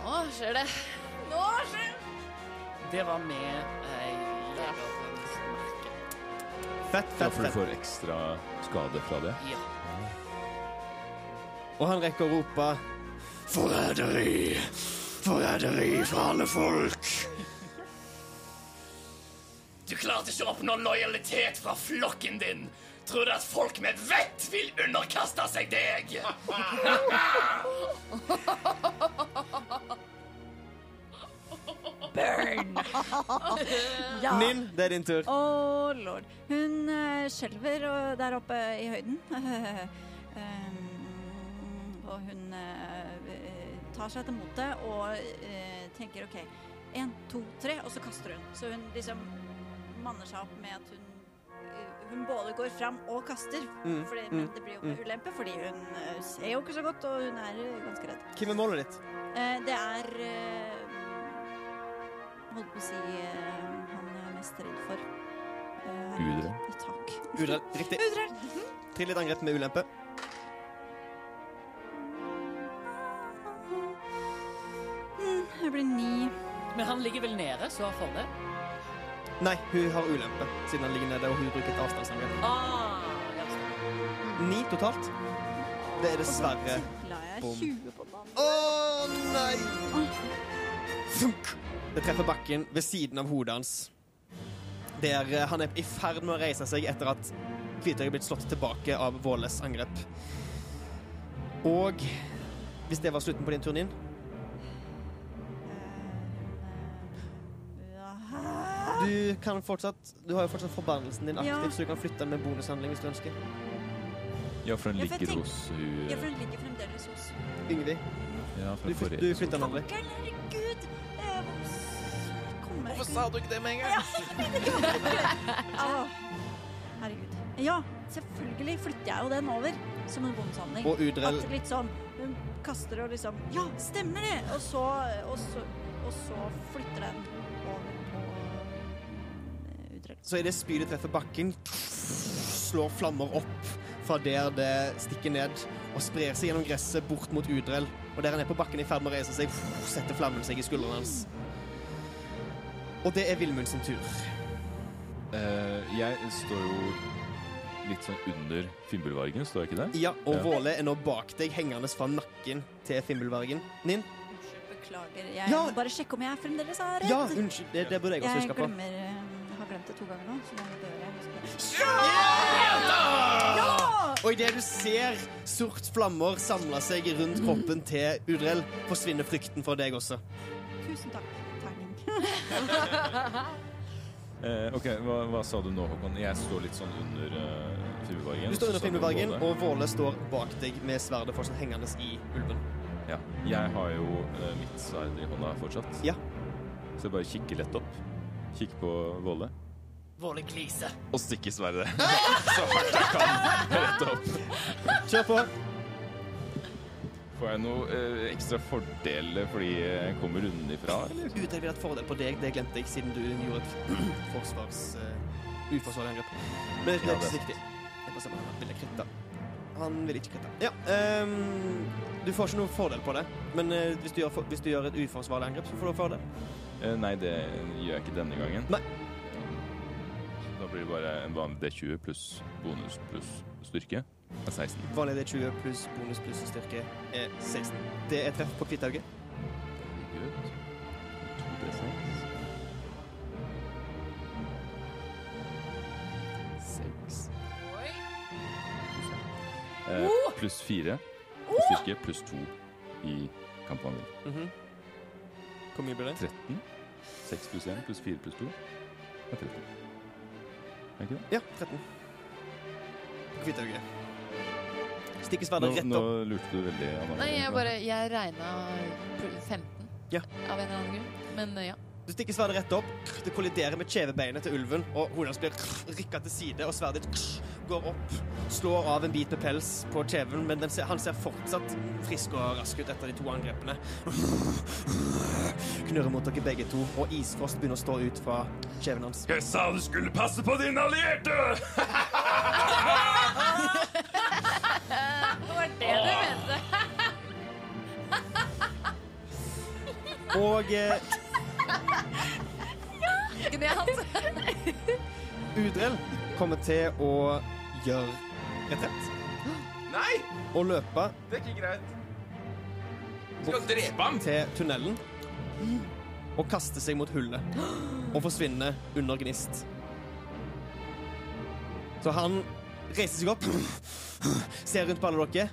nå skjer det. Nå skjer det. Det var med ei jegerens merke. Fett, Ja, fett, for du fett. får ekstra skade fra det. Ja. Og han rekker å rope Forræderi! Forræderi fra alle folk! Du klarte ikke å oppnå lojalitet fra flokken din. Tror du at folk med vett vil underkaste seg deg? Ja. Nin, det er din tur. Å, lord. Hun uh, skjelver der oppe i høyden. um, og hun uh, tar seg til motet og uh, tenker OK, én, to, tre, og så kaster hun. Så hun liksom manner seg opp med at hun eh, hun både går fram og kaster, Mm, fordi, mm, men det blir jo med ulempe, fordi hun eh, ser jo ikke så godt, og hun er eh, ganske redd. Hvem er målet ditt? Eh, det er eh, Holdt på å si eh, han jeg er mest redd for. Eh, Udre. Takk. Udrell. Riktig. Udrell. Trill et angrep med ulempe. Mm, det blir ni. Men han ligger vel nede, så har fordel. Nei, hun har ulempe, siden han ligger nede, og hun bruker et avstandsangrep. Ah. Ni totalt. Det er dessverre Bom. 20 på. Å nei! Funk! Det treffer bakken ved siden av hodet hans. Der eh, han er i ferd med å reise seg etter at Kvitøy er blitt slått tilbake av Våles angrep. Og hvis det var slutten på din turn inn Du kan fortsatt Du har jo fortsatt forbannelsen din Ja. så du kan flytte den med bonushandling hvis du ønsker. Ja, for den Ja, for ligger tenk- hos hun Ja, for den ligger fremdeles hos Yngvi, Ja, du, du flytter den aldri. Herregud! Eh, Hvorfor sa du ikke det med en gang? Herregud. Ja, selvfølgelig flytter jeg jo den over som en bonushandling. Og Udrell At litt sånn Hun kaster og liksom Ja, stemmer det! Og så, og så, og så flytter den Så idet spydet treffer bakken, slår flammer opp fra der det stikker ned, og sprer seg gjennom gresset bort mot Udrell. Og der han er på bakken i ferd med å reise seg, setter flammen seg i skuldrene hans. Og det er Vilmund sin tur. Uh, jeg står jo litt sånn under Fimbulvargen, står jeg ikke det? Ja, og Ja. Våle er nå bak deg, hengende fra nakken til Fimbulvargen. Nin? Unnskyld, beklager. Jeg Ja. må bare sjekke om jeg fremdeles er redd. Ja, unnskyld. Det, det burde jeg også Jeg huske på. glemmer eh, har glemt det to ganger nå, så nå bør jeg huske det. Og idet du ser sort flammer samle seg rundt kroppen til Udrell, forsvinner frykten for deg også. Tusen takk, terning. Eh, ok, hva, hva sa du nå, Håkon? Jeg står litt sånn under uh, Fimbulvargen. Du står under Våle. og Våle står bak deg med sverdet fortsatt hengende i ulven. Ja. Jeg har jo uh, mitt sverd i hånda fortsatt. Ja. Så jeg bare kikker lett opp. Kikker på Våle. Våle glise. Og stikke sverdet så hardt jeg kan rett opp. Kjør på. Får jeg noe eh, ekstra fordel fordi jeg kommer unnifra, eller? Utøver vi ha et fordel på deg, det glemte jeg siden du gjorde et forsvars... Uh, uforsvarlig angrep. Men det er ikke så viktig. Jeg bare ser om han ville kritte. Han vil ikke kritte. Ja, um, du får ikke noe fordel på det, men uh, hvis, du gjør, for- hvis du gjør et uforsvarlig angrep, så får du fordel. Eh, nei, det gjør jeg ikke denne gangen. Nei. Da blir det bare en vanlig D20 pluss bonus pluss styrke. Er 16. Vanlig det er 20 pluss bonus pluss styrke er 16. Det er treff på Kvitthauget. Good. 2D6. 6. Eh, pluss 4 på styrke, pluss 2 i kampvandring. Mhm. Hvor mye blir det? 13. 6 pluss 1 pluss 4 pluss 2 er 13. Er ikke det? Ja, 13. På Kvitthauget. Stikker sverdet rett nå lurte du veldig, Anna. Nei, jeg bare Jeg regna 15. Ja. Av en eller annen grunn. Men eh, ja. Du stikker sverdet rett opp, det kolliderer med kjevebeinet til ulven, og hodet hans blir rykka til side, og sverdet ditt går opp, slår av en bit med pels på kjeven, men den ser, han ser fortsatt frisk og rask ut etter de to angrepene. Knurrer mot dere begge to, og isfrost begynner å stå ut fra kjeven hans. Jeg sa du skulle passe på dine allierte! Det var det du mente. Og eh, Udrell kommer til å gjøre retrett Nei, og løpe det er ikke greit. Skal drepe ham. til tunnelen og kaste seg mot hullet og forsvinne under gnist. Så han reiser seg opp, ser rundt på alle dere,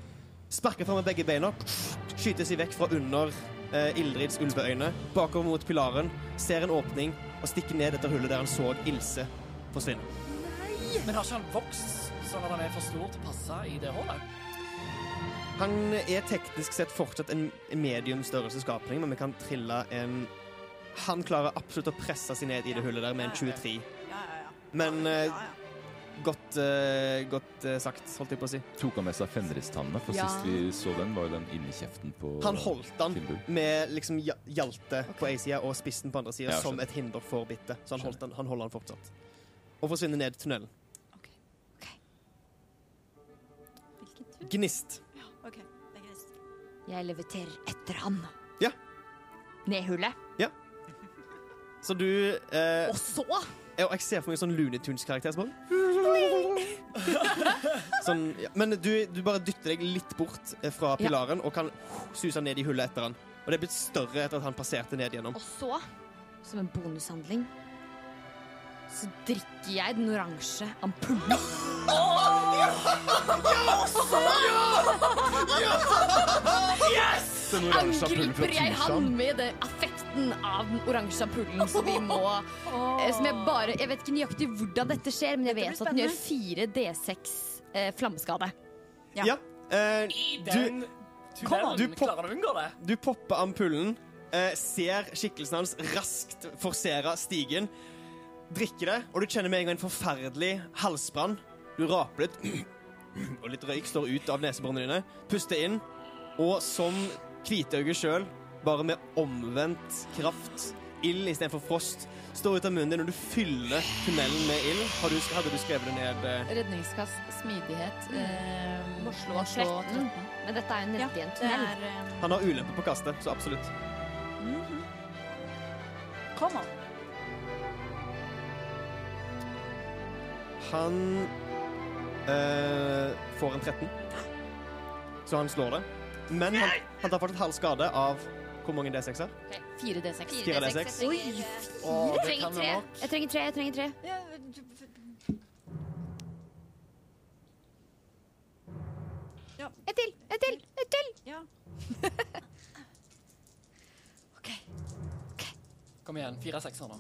sparker fram med begge beina, skyter seg vekk fra under eh, Ildrids ulveøyne, bakover mot pilaren, ser en åpning og stikker ned etter hullet der han så Ilse forsvinne. Nei! Men har ikke han vokst sånn at han er for stor til å passe i det hullet? Han er teknisk sett fortsatt en medium størrelse skapning, men vi kan trille en Han klarer absolutt å presse seg ned i det hullet der med en 23. Ja, ja, ja. Men Ja, ja. Godt, uh, godt uh, sagt, holdt jeg på å si. Tok han med seg fenristannene? For Ja. sist vi så den, var jo den inni kjeften på Han holdt den Finnburg. med liksom hjalte okay. på én side og spissen på andre sida Ja, som et hinder for bittet. Så han, holdt den, han holder den fortsatt. Og forsvinner ned tunnelen. Hvilken tur? Gnist. Ja, OK. Det er gnist. Jeg leviterer etter han. Ja. Ned hullet. Så du eh, Og så Ja, Jeg ser for meg en sånn Looney Tunes-karakter som bare sånn, ja. Men du, du bare dytter deg litt bort eh, fra pilaren og kan suse ned i hullet etter han. Og det er blitt større etter at han passerte ned gjennom. Og så, som en bonushandling, så drikker jeg den oransje ampullen. Den Ja! ja! Yes! Angriper jeg han med det affekten av den oransje ampullen som vi må eh, Som jeg bare Jeg vet ikke nøyaktig hvordan dette skjer, men jeg vet at den gjør 4 D6 eh, flammeskade. Ja. Ja. eh, I du, den tunnelen Du pop- klarer du å unngå det? du popper ampullen, eh, ser skikkelsen hans raskt forsere stigen, drikker det, og du kjenner med en gang en forferdelig halsbrann. Du raper litt, og litt røyk står ut av neseborene dine. Puster inn, og som Kvitauget sjøl, bare med omvendt kraft, ild istedenfor frost, står ut av munnen din når du fyller tunnelen med ild. Hadde du skrevet det ned? eh? Redningskast, smidighet eh, Oslo slå 13. Men dette er jo Ja, en tunnel. er um... Han har ulempe på kastet, så absolutt. Kom an. Han eh, får en 13. Så han slår det. Men han, han tar fortsatt halv skade av hvor mange D6-er? 4 D6. 4 D6. Oi, Fire? jeg trenger tre. Jeg trenger tre. Jeg trenger tre. Ja, Et til! Et til! Et til! ja. OK. ok. Kom igjen. Fire sekser nå.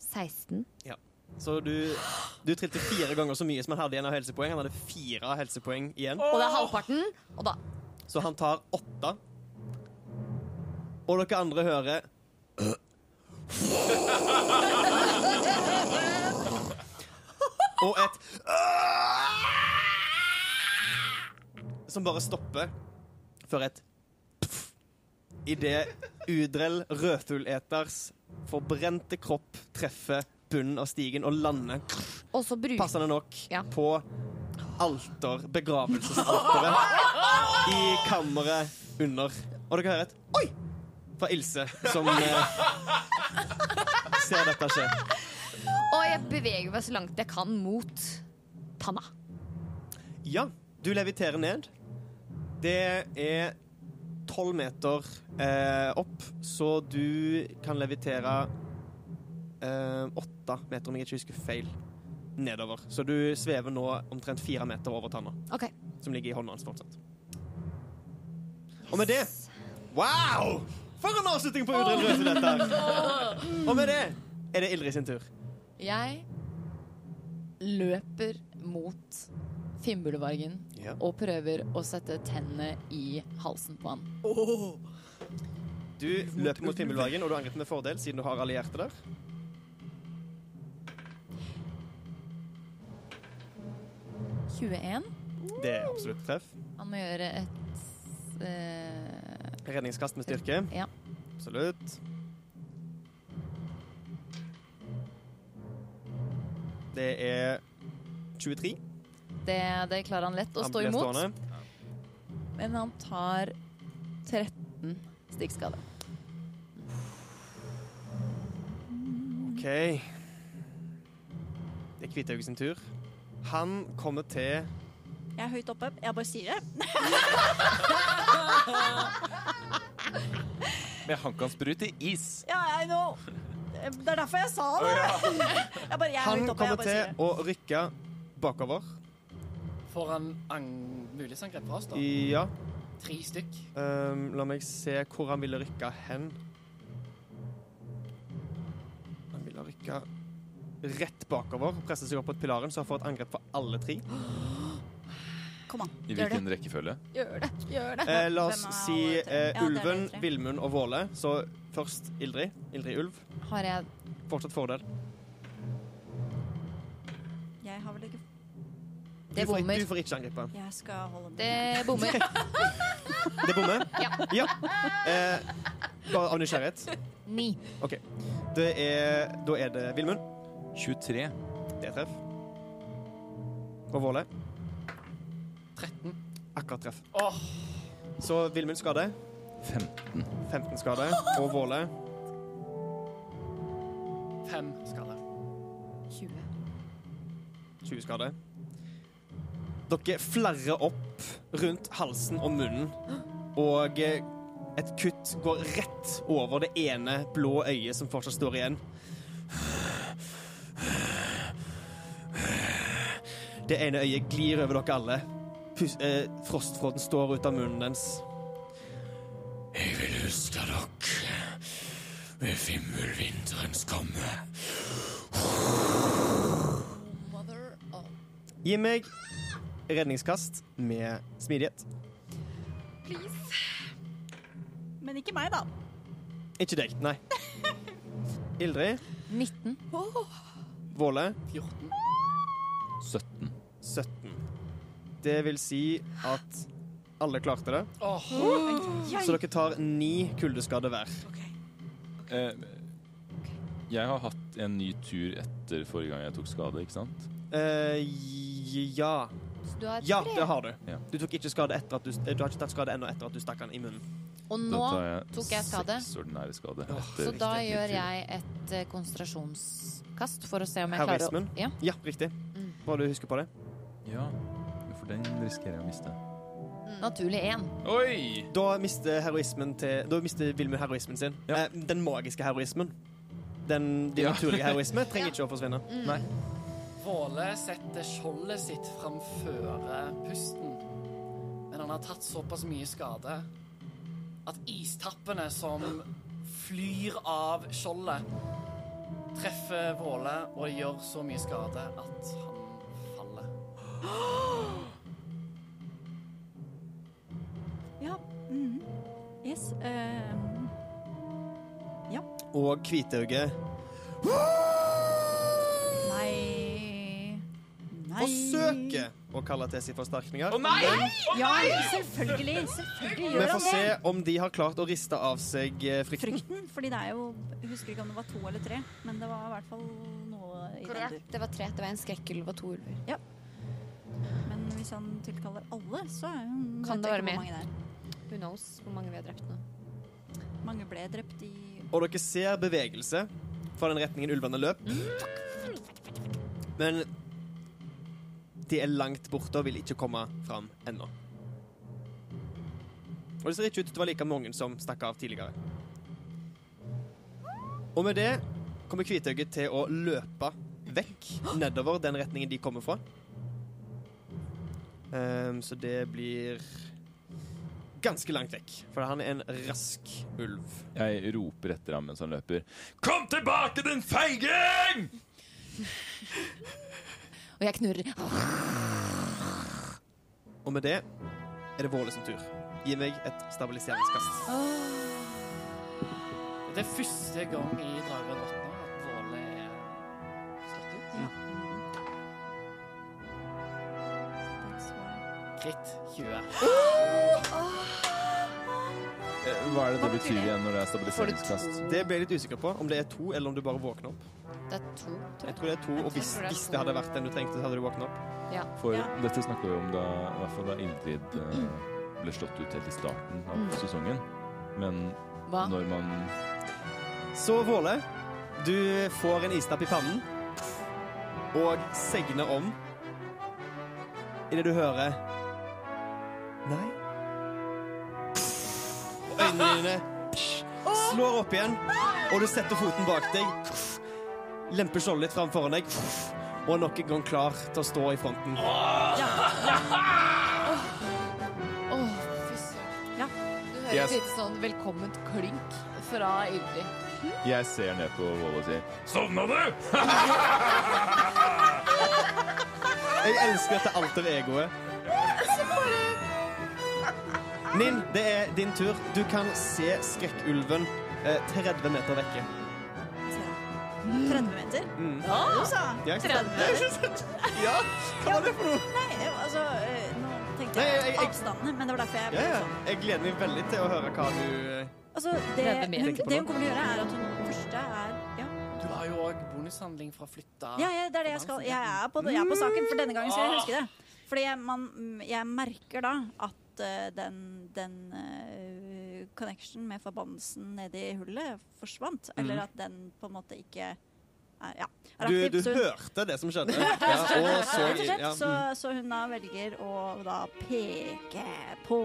16. Ja. Så du, du trilte fire ganger så mye som han hadde igjen av helsepoeng. Han hadde fire helsepoeng igjen. Og det er halvparten. Og da Så han tar åtte. Og dere andre hører Og et Som bare stopper før et Idet Udrell rødfugleters forbrente kropp treffer bunnen av stigen og lander Og så bruker passende nok Ja. på alter, begravelsesalteret i kammeret under. Og dere hører et oi fra Ilse, som eh, ser dette skje. Og jeg beveger meg så langt jeg kan mot panna. Ja, du leviterer ned. Det er tolv meter eh, opp, så du kan levitere eh, åtte meter, om jeg ikke husker feil, nedover. Så du svever nå omtrent fire meter over tanna, okay. som ligger i hånda hans fortsatt. Og med det Wow! For en avslutning på Udrell Røse, dette! Og med det er det Ildrid sin tur. Jeg løper mot Finnbullvargen Ja. og prøver å sette tennene i halsen på han. Du løper mot Finnbullvargen, og du angriper med fordel siden du har allierte der. – 21. Det er absolutt treff. Han må gjøre et uh, Redningskast med styrke. Ja. Absolutt. Det er 23. det, det klarer han lett å Han stå imot, stående. men han tar 13 stikkskade. OK. Det er Kvithaug sin tur. Han kommer til Jeg er høyt oppe. Jeg bare sier det. Men han kan sprute is. Ja, I know. Det er derfor jeg sa det. Jeg bare, jeg Han oppe. Jeg kommer bare til å rykke bakover. Får han ang mulighetsangrep fra oss, da? Ja. Tre stykk. Um, la meg se hvor han ville rykke hen. Han ville rykke rett bakover, presser seg opp på pilaren, så han får et angrep for alle tre. Kom an. I Gjør det. hvilken rekkefølge? Gjør det, gjør det. Eh, la oss Hvem er si alle tre? eh, Ja, det er Ulven, de tre. Villmund og Våle. Så først Ildrid. Ildrid Ulv. Har jeg Fortsatt fordel. Jeg har vel ikke Du Det får, bommer. du får ikke angripe. Jeg skal holde meg. Det bommer. Det bommer? Ja. ja. Eh, bare av nysgjerrighet. Ni. OK. Det er, da er det Villmund. 23. Det er treff. Og Våle. 13. Akkurat treff. Oh. Så Vilmund skade. 15. 15 skade. Og Våle 5 skade. 20. 20 skade. Dere flerrer opp rundt halsen og munnen, og eh, et kutt går rett over det ene blå øyet som fortsatt står igjen. Det ene øyet glir over dere alle. Pus eh, frostfråden står ut av munnen dens. Jeg vil huske dere ved Fimmulvinterens komme. Gi meg redningskast med smidighet. Please. Men ikke meg, da. Ikke deg, nei. Ildrid, 19. Våle, 14. 17. 17. Det vil si at alle klarte det. Oh. Så dere tar ni kuldeskader hver. Eh, jeg har hatt en ny tur etter forrige gang jeg tok skade, ikke sant? Eh, ja. Så du har Ja, det har du. Ja. Du tok ikke skade etter at du, eh, du har ikke tatt skade ennå etter at du stakk den i munnen. Og nå jeg tok jeg skade. ordinære skade. Etter Så da gjør jeg et eh, konsentrasjonskast for å se om jeg klarer å ja. Ja, riktig. Mm. Bare du husker på det. Ja, for den risikerer jeg å miste. Naturlig én. Oi! Da mister heroismen til Da mister Vilmund heroismen sin. Ja. Eh, den magiske heroismen. Den, din Ja. naturlige heroisme trenger ikke å forsvinne. Nei. Våle setter skjoldet sitt framføre pusten, men han har tatt såpass mye skade at istappene som flyr av skjoldet, treffer Våle og gjør så mye skade at han. Ja. Mm. Yes. Ja Og Kvitauget nei Nei. forsøker å kalle til seg forsterkninger. Ja, selvfølgelig. Selvfølgelig Vi gjør får han se om de har klart å riste av seg eh, frykten. Frykten. Fordi det er jo Jeg husker ikke om det var to eller tre, men det var i hvert fall noe i den dur. Det var tre. Det var en skrekkulv og to ulver. Men hvis han tilkaller alle, så er hun Kan det være mer. er. Who knows hvor mange vi har drept nå. Mange ble drept i Og dere ser bevegelse fra den retningen ulvene løp. Men de er langt borte og vil ikke komme fram ennå. Og det ser ikke ut til å være like mange som stakk av tidligere. Og med det kommer Kvitøyet til å løpe vekk nedover den retningen de kommer fra. Ehm, så det blir ganske langt vekk, for han er en rask ulv. Jeg roper etter ham mens han løper. Kom tilbake, din feiging! Og jeg knurrer. Og med det er det Våle sin tur. Gi meg et stabiliseringskast. Det er første gang i Drager Kritt 20. Eh, Hva er det det betyr igjen når det er stabiliseringskast? Det ble jeg litt usikker på, om det er to, eller om du bare våkner opp. Det er to, tror Jeg jeg. tror det er to, og hvis, det hvis det hadde vært den du trengte, så hadde du våknet opp. For Ja. dette snakka vi om da, i hvert fall da Ingrid eh, ble slått ut helt i starten av Mm. sesongen. Men Hva? når man Så Våle, du får en istapp i pannen og segner om idet du hører Nei. Øynene dine slår opp igjen, og du setter foten bak deg. Lemper skjoldet litt fram foran deg, og er nok en gang klar til å stå i fronten. Åh, fy søren. Ja. Du hører Yes. et lite sånn velkomment klynk fra Ildrid. Jeg ser ned på Våle og sier Sovna du?! Jeg elsker dette alter egoet. Ninn, det er din tur. Du kan se skrekkulven eh, 30 meter vekke. 30 meter? Mm. Ja, du sa Ja, ikke sant? Ja, hva var det for noe? Nei, altså eh, Nå tenkte jeg, jeg- jeg- avstandene, men det var derfor jeg ble Ja, ja. sånn. Jeg gleder meg veldig til å høre hva du eh, Altså, det, 30 meter. hun, det hun kommer til å gjøre, er at hun første er Ja, Du har jo òg bonushandling fra flytta. ja, ja det er det jeg skal. Jeg er på, jeg er på saken, for denne gangen skal jeg huske det. Fordi jeg, man, jeg merker da at eh, den, den uh, connection med forbannelsen nedi hullet forsvant. Eller at den på en måte ikke er Ja. Er Du, du hun- hørte det som skjedde. Ja, og så ja, Så, mm. så hun da velger å da peke på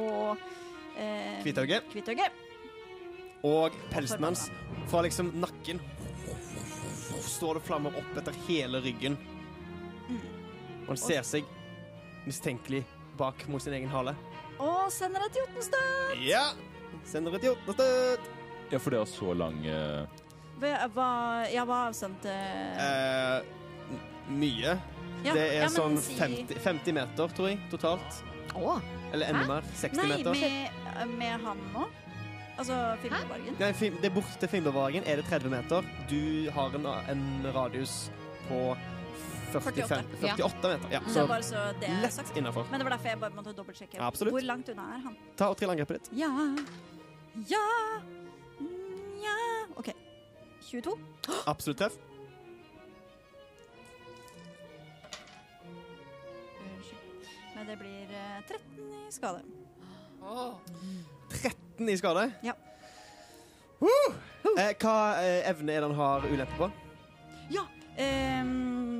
eh. Kvitauget. Og pelsen hans fra liksom nakken står det flammer opp etter hele ryggen. Og han ser seg mistenkelig bak mot sin egen hale. Og sender et jotunstøt! Ja! Sender deg til Jotunstøt. Ja, for det er så lang eh, Hva, ja, hva er avstand til Eh, mye. ja, Det er ja, sånn si- 50, 50 meter, tror jeg, totalt. Åh. Eller enda mer. 60 Nei, meter. med, med han nå? Altså Filmbargen? Nei, det er bort til Fimbulvargen er det 30 meter. Du har en, en radius på 45, 48. 48 meter. Ja, Så så bare så det er lett sagt. innafor. Men det var derfor jeg bare måtte dobbeltsjekke. Ja. Hvor langt unna er han? Ta og trill angrepet ditt. Ja Ja Nja Ja OK. 22. Absolutt treff. Unnskyld. Men det blir eh, 13 i skade. Oh. 13 i skade. Ja. Woo! Eh, hva eh, evne er det han har ulempe på? Ja. ehm,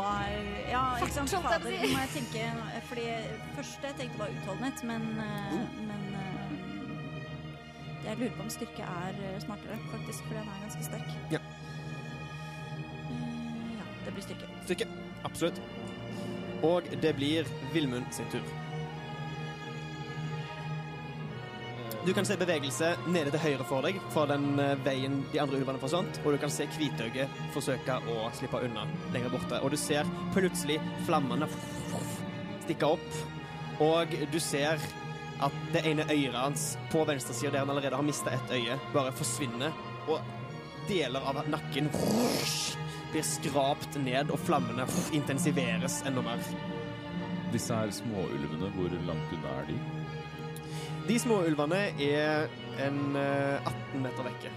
er Ja, ikke sant. Fader, må jeg tenke Fordi første jeg tenkte var utholdenhet, men, eh, men eh, Jeg lurer på om styrke er eh, smartere, faktisk, fordi den er ganske sterk. Ja. Ja, det blir styrke. Styrke. Absolutt. Og det blir Vilmund sin tur. Du kan se bevegelse nede til høyre for deg, fra den eh, veien de andre ulvene forsvant, og du kan se Kvitøyet forsøke å slippe unna lenger borte. Og du ser plutselig flammene stikke opp, og du ser at det ene øyet hans på venstresida, der han allerede har mista et øye, bare forsvinner, og deler av nakken blir skrapt ned, og flammene intensiveres enda mer. Disse her småulvene, hvor langt unna er de? De små ulvene er en eh, 18 meter vekke.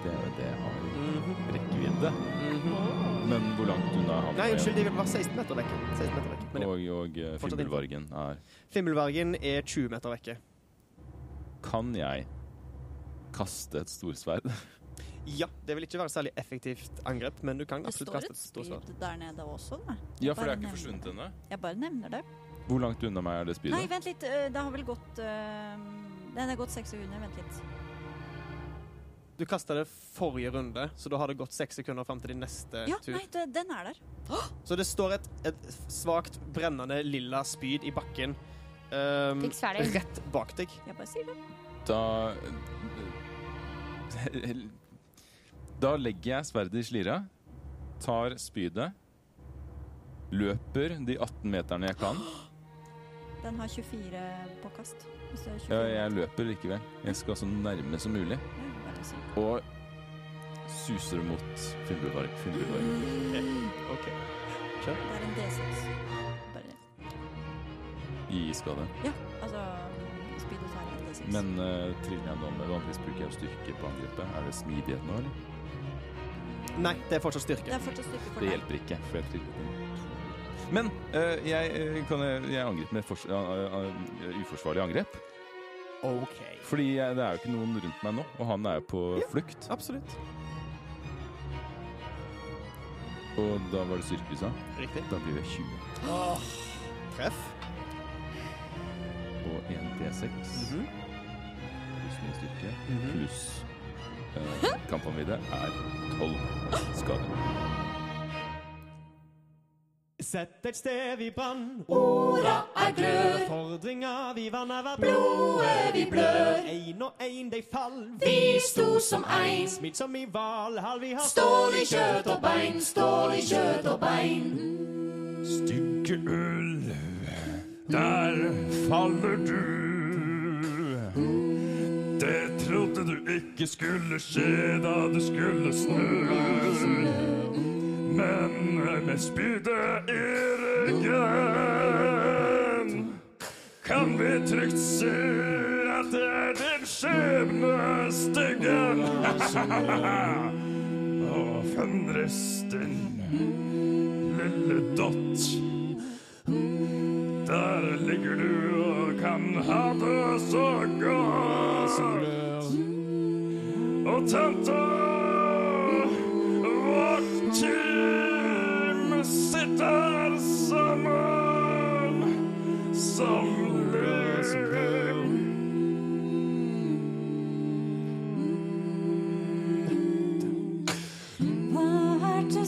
Det, er jo det har mm -hmm. rekkevidde. Mhm. Men hvor langt unna er han? Nei, unnskyld, de vil være 16 meter vekke. 16 meter vekke. Men. Og, og eh, Fimbulvargen er Fimbulvargen er 20 meter vekke. Kan jeg kaste et storsverd? Ja, det vil ikke være særlig effektivt angrep, men du kan absolutt kaste et storsverd. Det står et spyd der nede også, da. Ja, for det er ikke nevner forsvunnet det. ennå. Jeg bare nevner det. Hvor langt unna meg er det Nei, vent litt. øh, Det har vel gått Den Nei, det har gått seks sekunder. Vent litt. Du kasta det forrige runde, så da har det gått seks sekunder fram til din neste Ja, tur. nei, det, den er der. Så det står et, et svakt brennende lilla spyd i bakken um, Fikk sverdet. rett bak deg. Jeg bare sier det. Da Da legger jeg sverdet i slira tar spydet, løper de 18 meterne jeg kan. Den har 24 på kast. Hvis det er 24. Ja, jeg løper likevel. Jeg skal så nærme som mulig. Ja? Og suser mot Finnbudvarg. Mm. OK. Det er en D6. Bare det. I skade. Ja, altså Spydet er en D6. Men uh, triller jeg nå med vanligvis bruker jeg styrke på angrepet. Er det smidighet nå, eller? Nei, det er fortsatt styrke. det er fortsatt styrke for Det hjelper ikke, for jeg trillet en to. Men eh, jeg, eh, kan, jeg angrep med ja, uforsvarlig angrep. OK. Fordi jeg, det er jo ikke noen rundt meg nå, og han er jo på Ja. flukt. Absolutt. Og da var det styrke, sa Riktig. Da blir det 20. Treff. Og 1 D6 Mhm. pluss min styrke Mhm. pluss uh, kampanvidde er 12 skade. Sett et sted i brann. Orda er glør, Fordringa vi vanner var blodet vi blør. Ein og ein de fall. Vi sto som ein, Smitt som i Valhall, vi har stål i kjøtt og bein, stål i kjøtt og bein. Stygge ulv, der faller du. Det trodde du ikke skulle skje da du skulle snu. Men med spydet i ryggen kan vi trygt si at det er din skjebne, stygge. Og Fenris, din lille dott. Der ligger du og kan ha det så godt. Og tanta som lim. Hva er det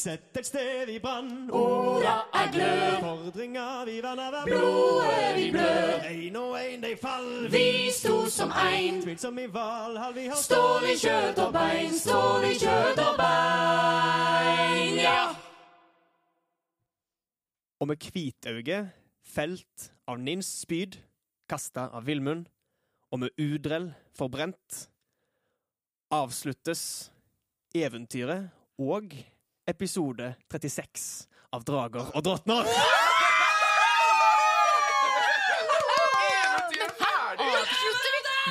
Sett et sted i brann. Orda er glød. Fordringer vi verner hver Blodet vi blør. Ein og ein de fall. Vi sto som ein. Tvilsom i Valhall vi har Stål i kjøtt og bein, stål i kjøtt og bein, ja. Og med hvitauge, felt av Nins spyd, kasta av Villmund, og med udrell forbrent, avsluttes eventyret og episode 36 av Drager og drottner.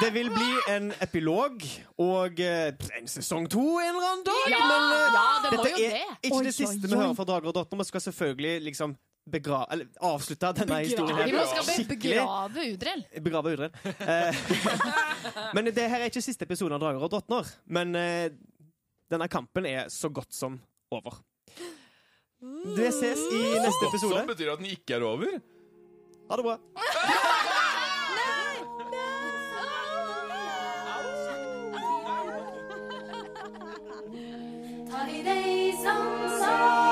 Det vil bli en epilog og eh, en sesong to en eller annen dag. Ja, men eh, ja, det dette jo er det. ikke Oi, det siste oi, vi hører fra Drager og drottner. Vi skal selvfølgelig liksom begra eller avslutte denne historien Vi her må skal be- begrave Udrell. Begrave udrell. Eh, men det her er ikke siste episode av Drager og drottner. Men eh, denne kampen er så godt som over. Det ses i neste episode. Så betyr at den ikke er over. Ha det bra. Ta i deg som sa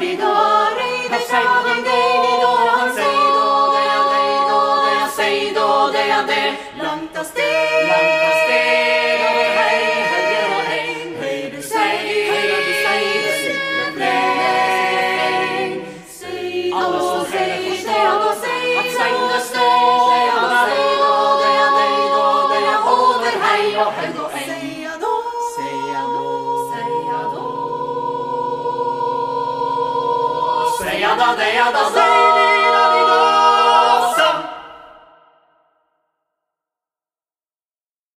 di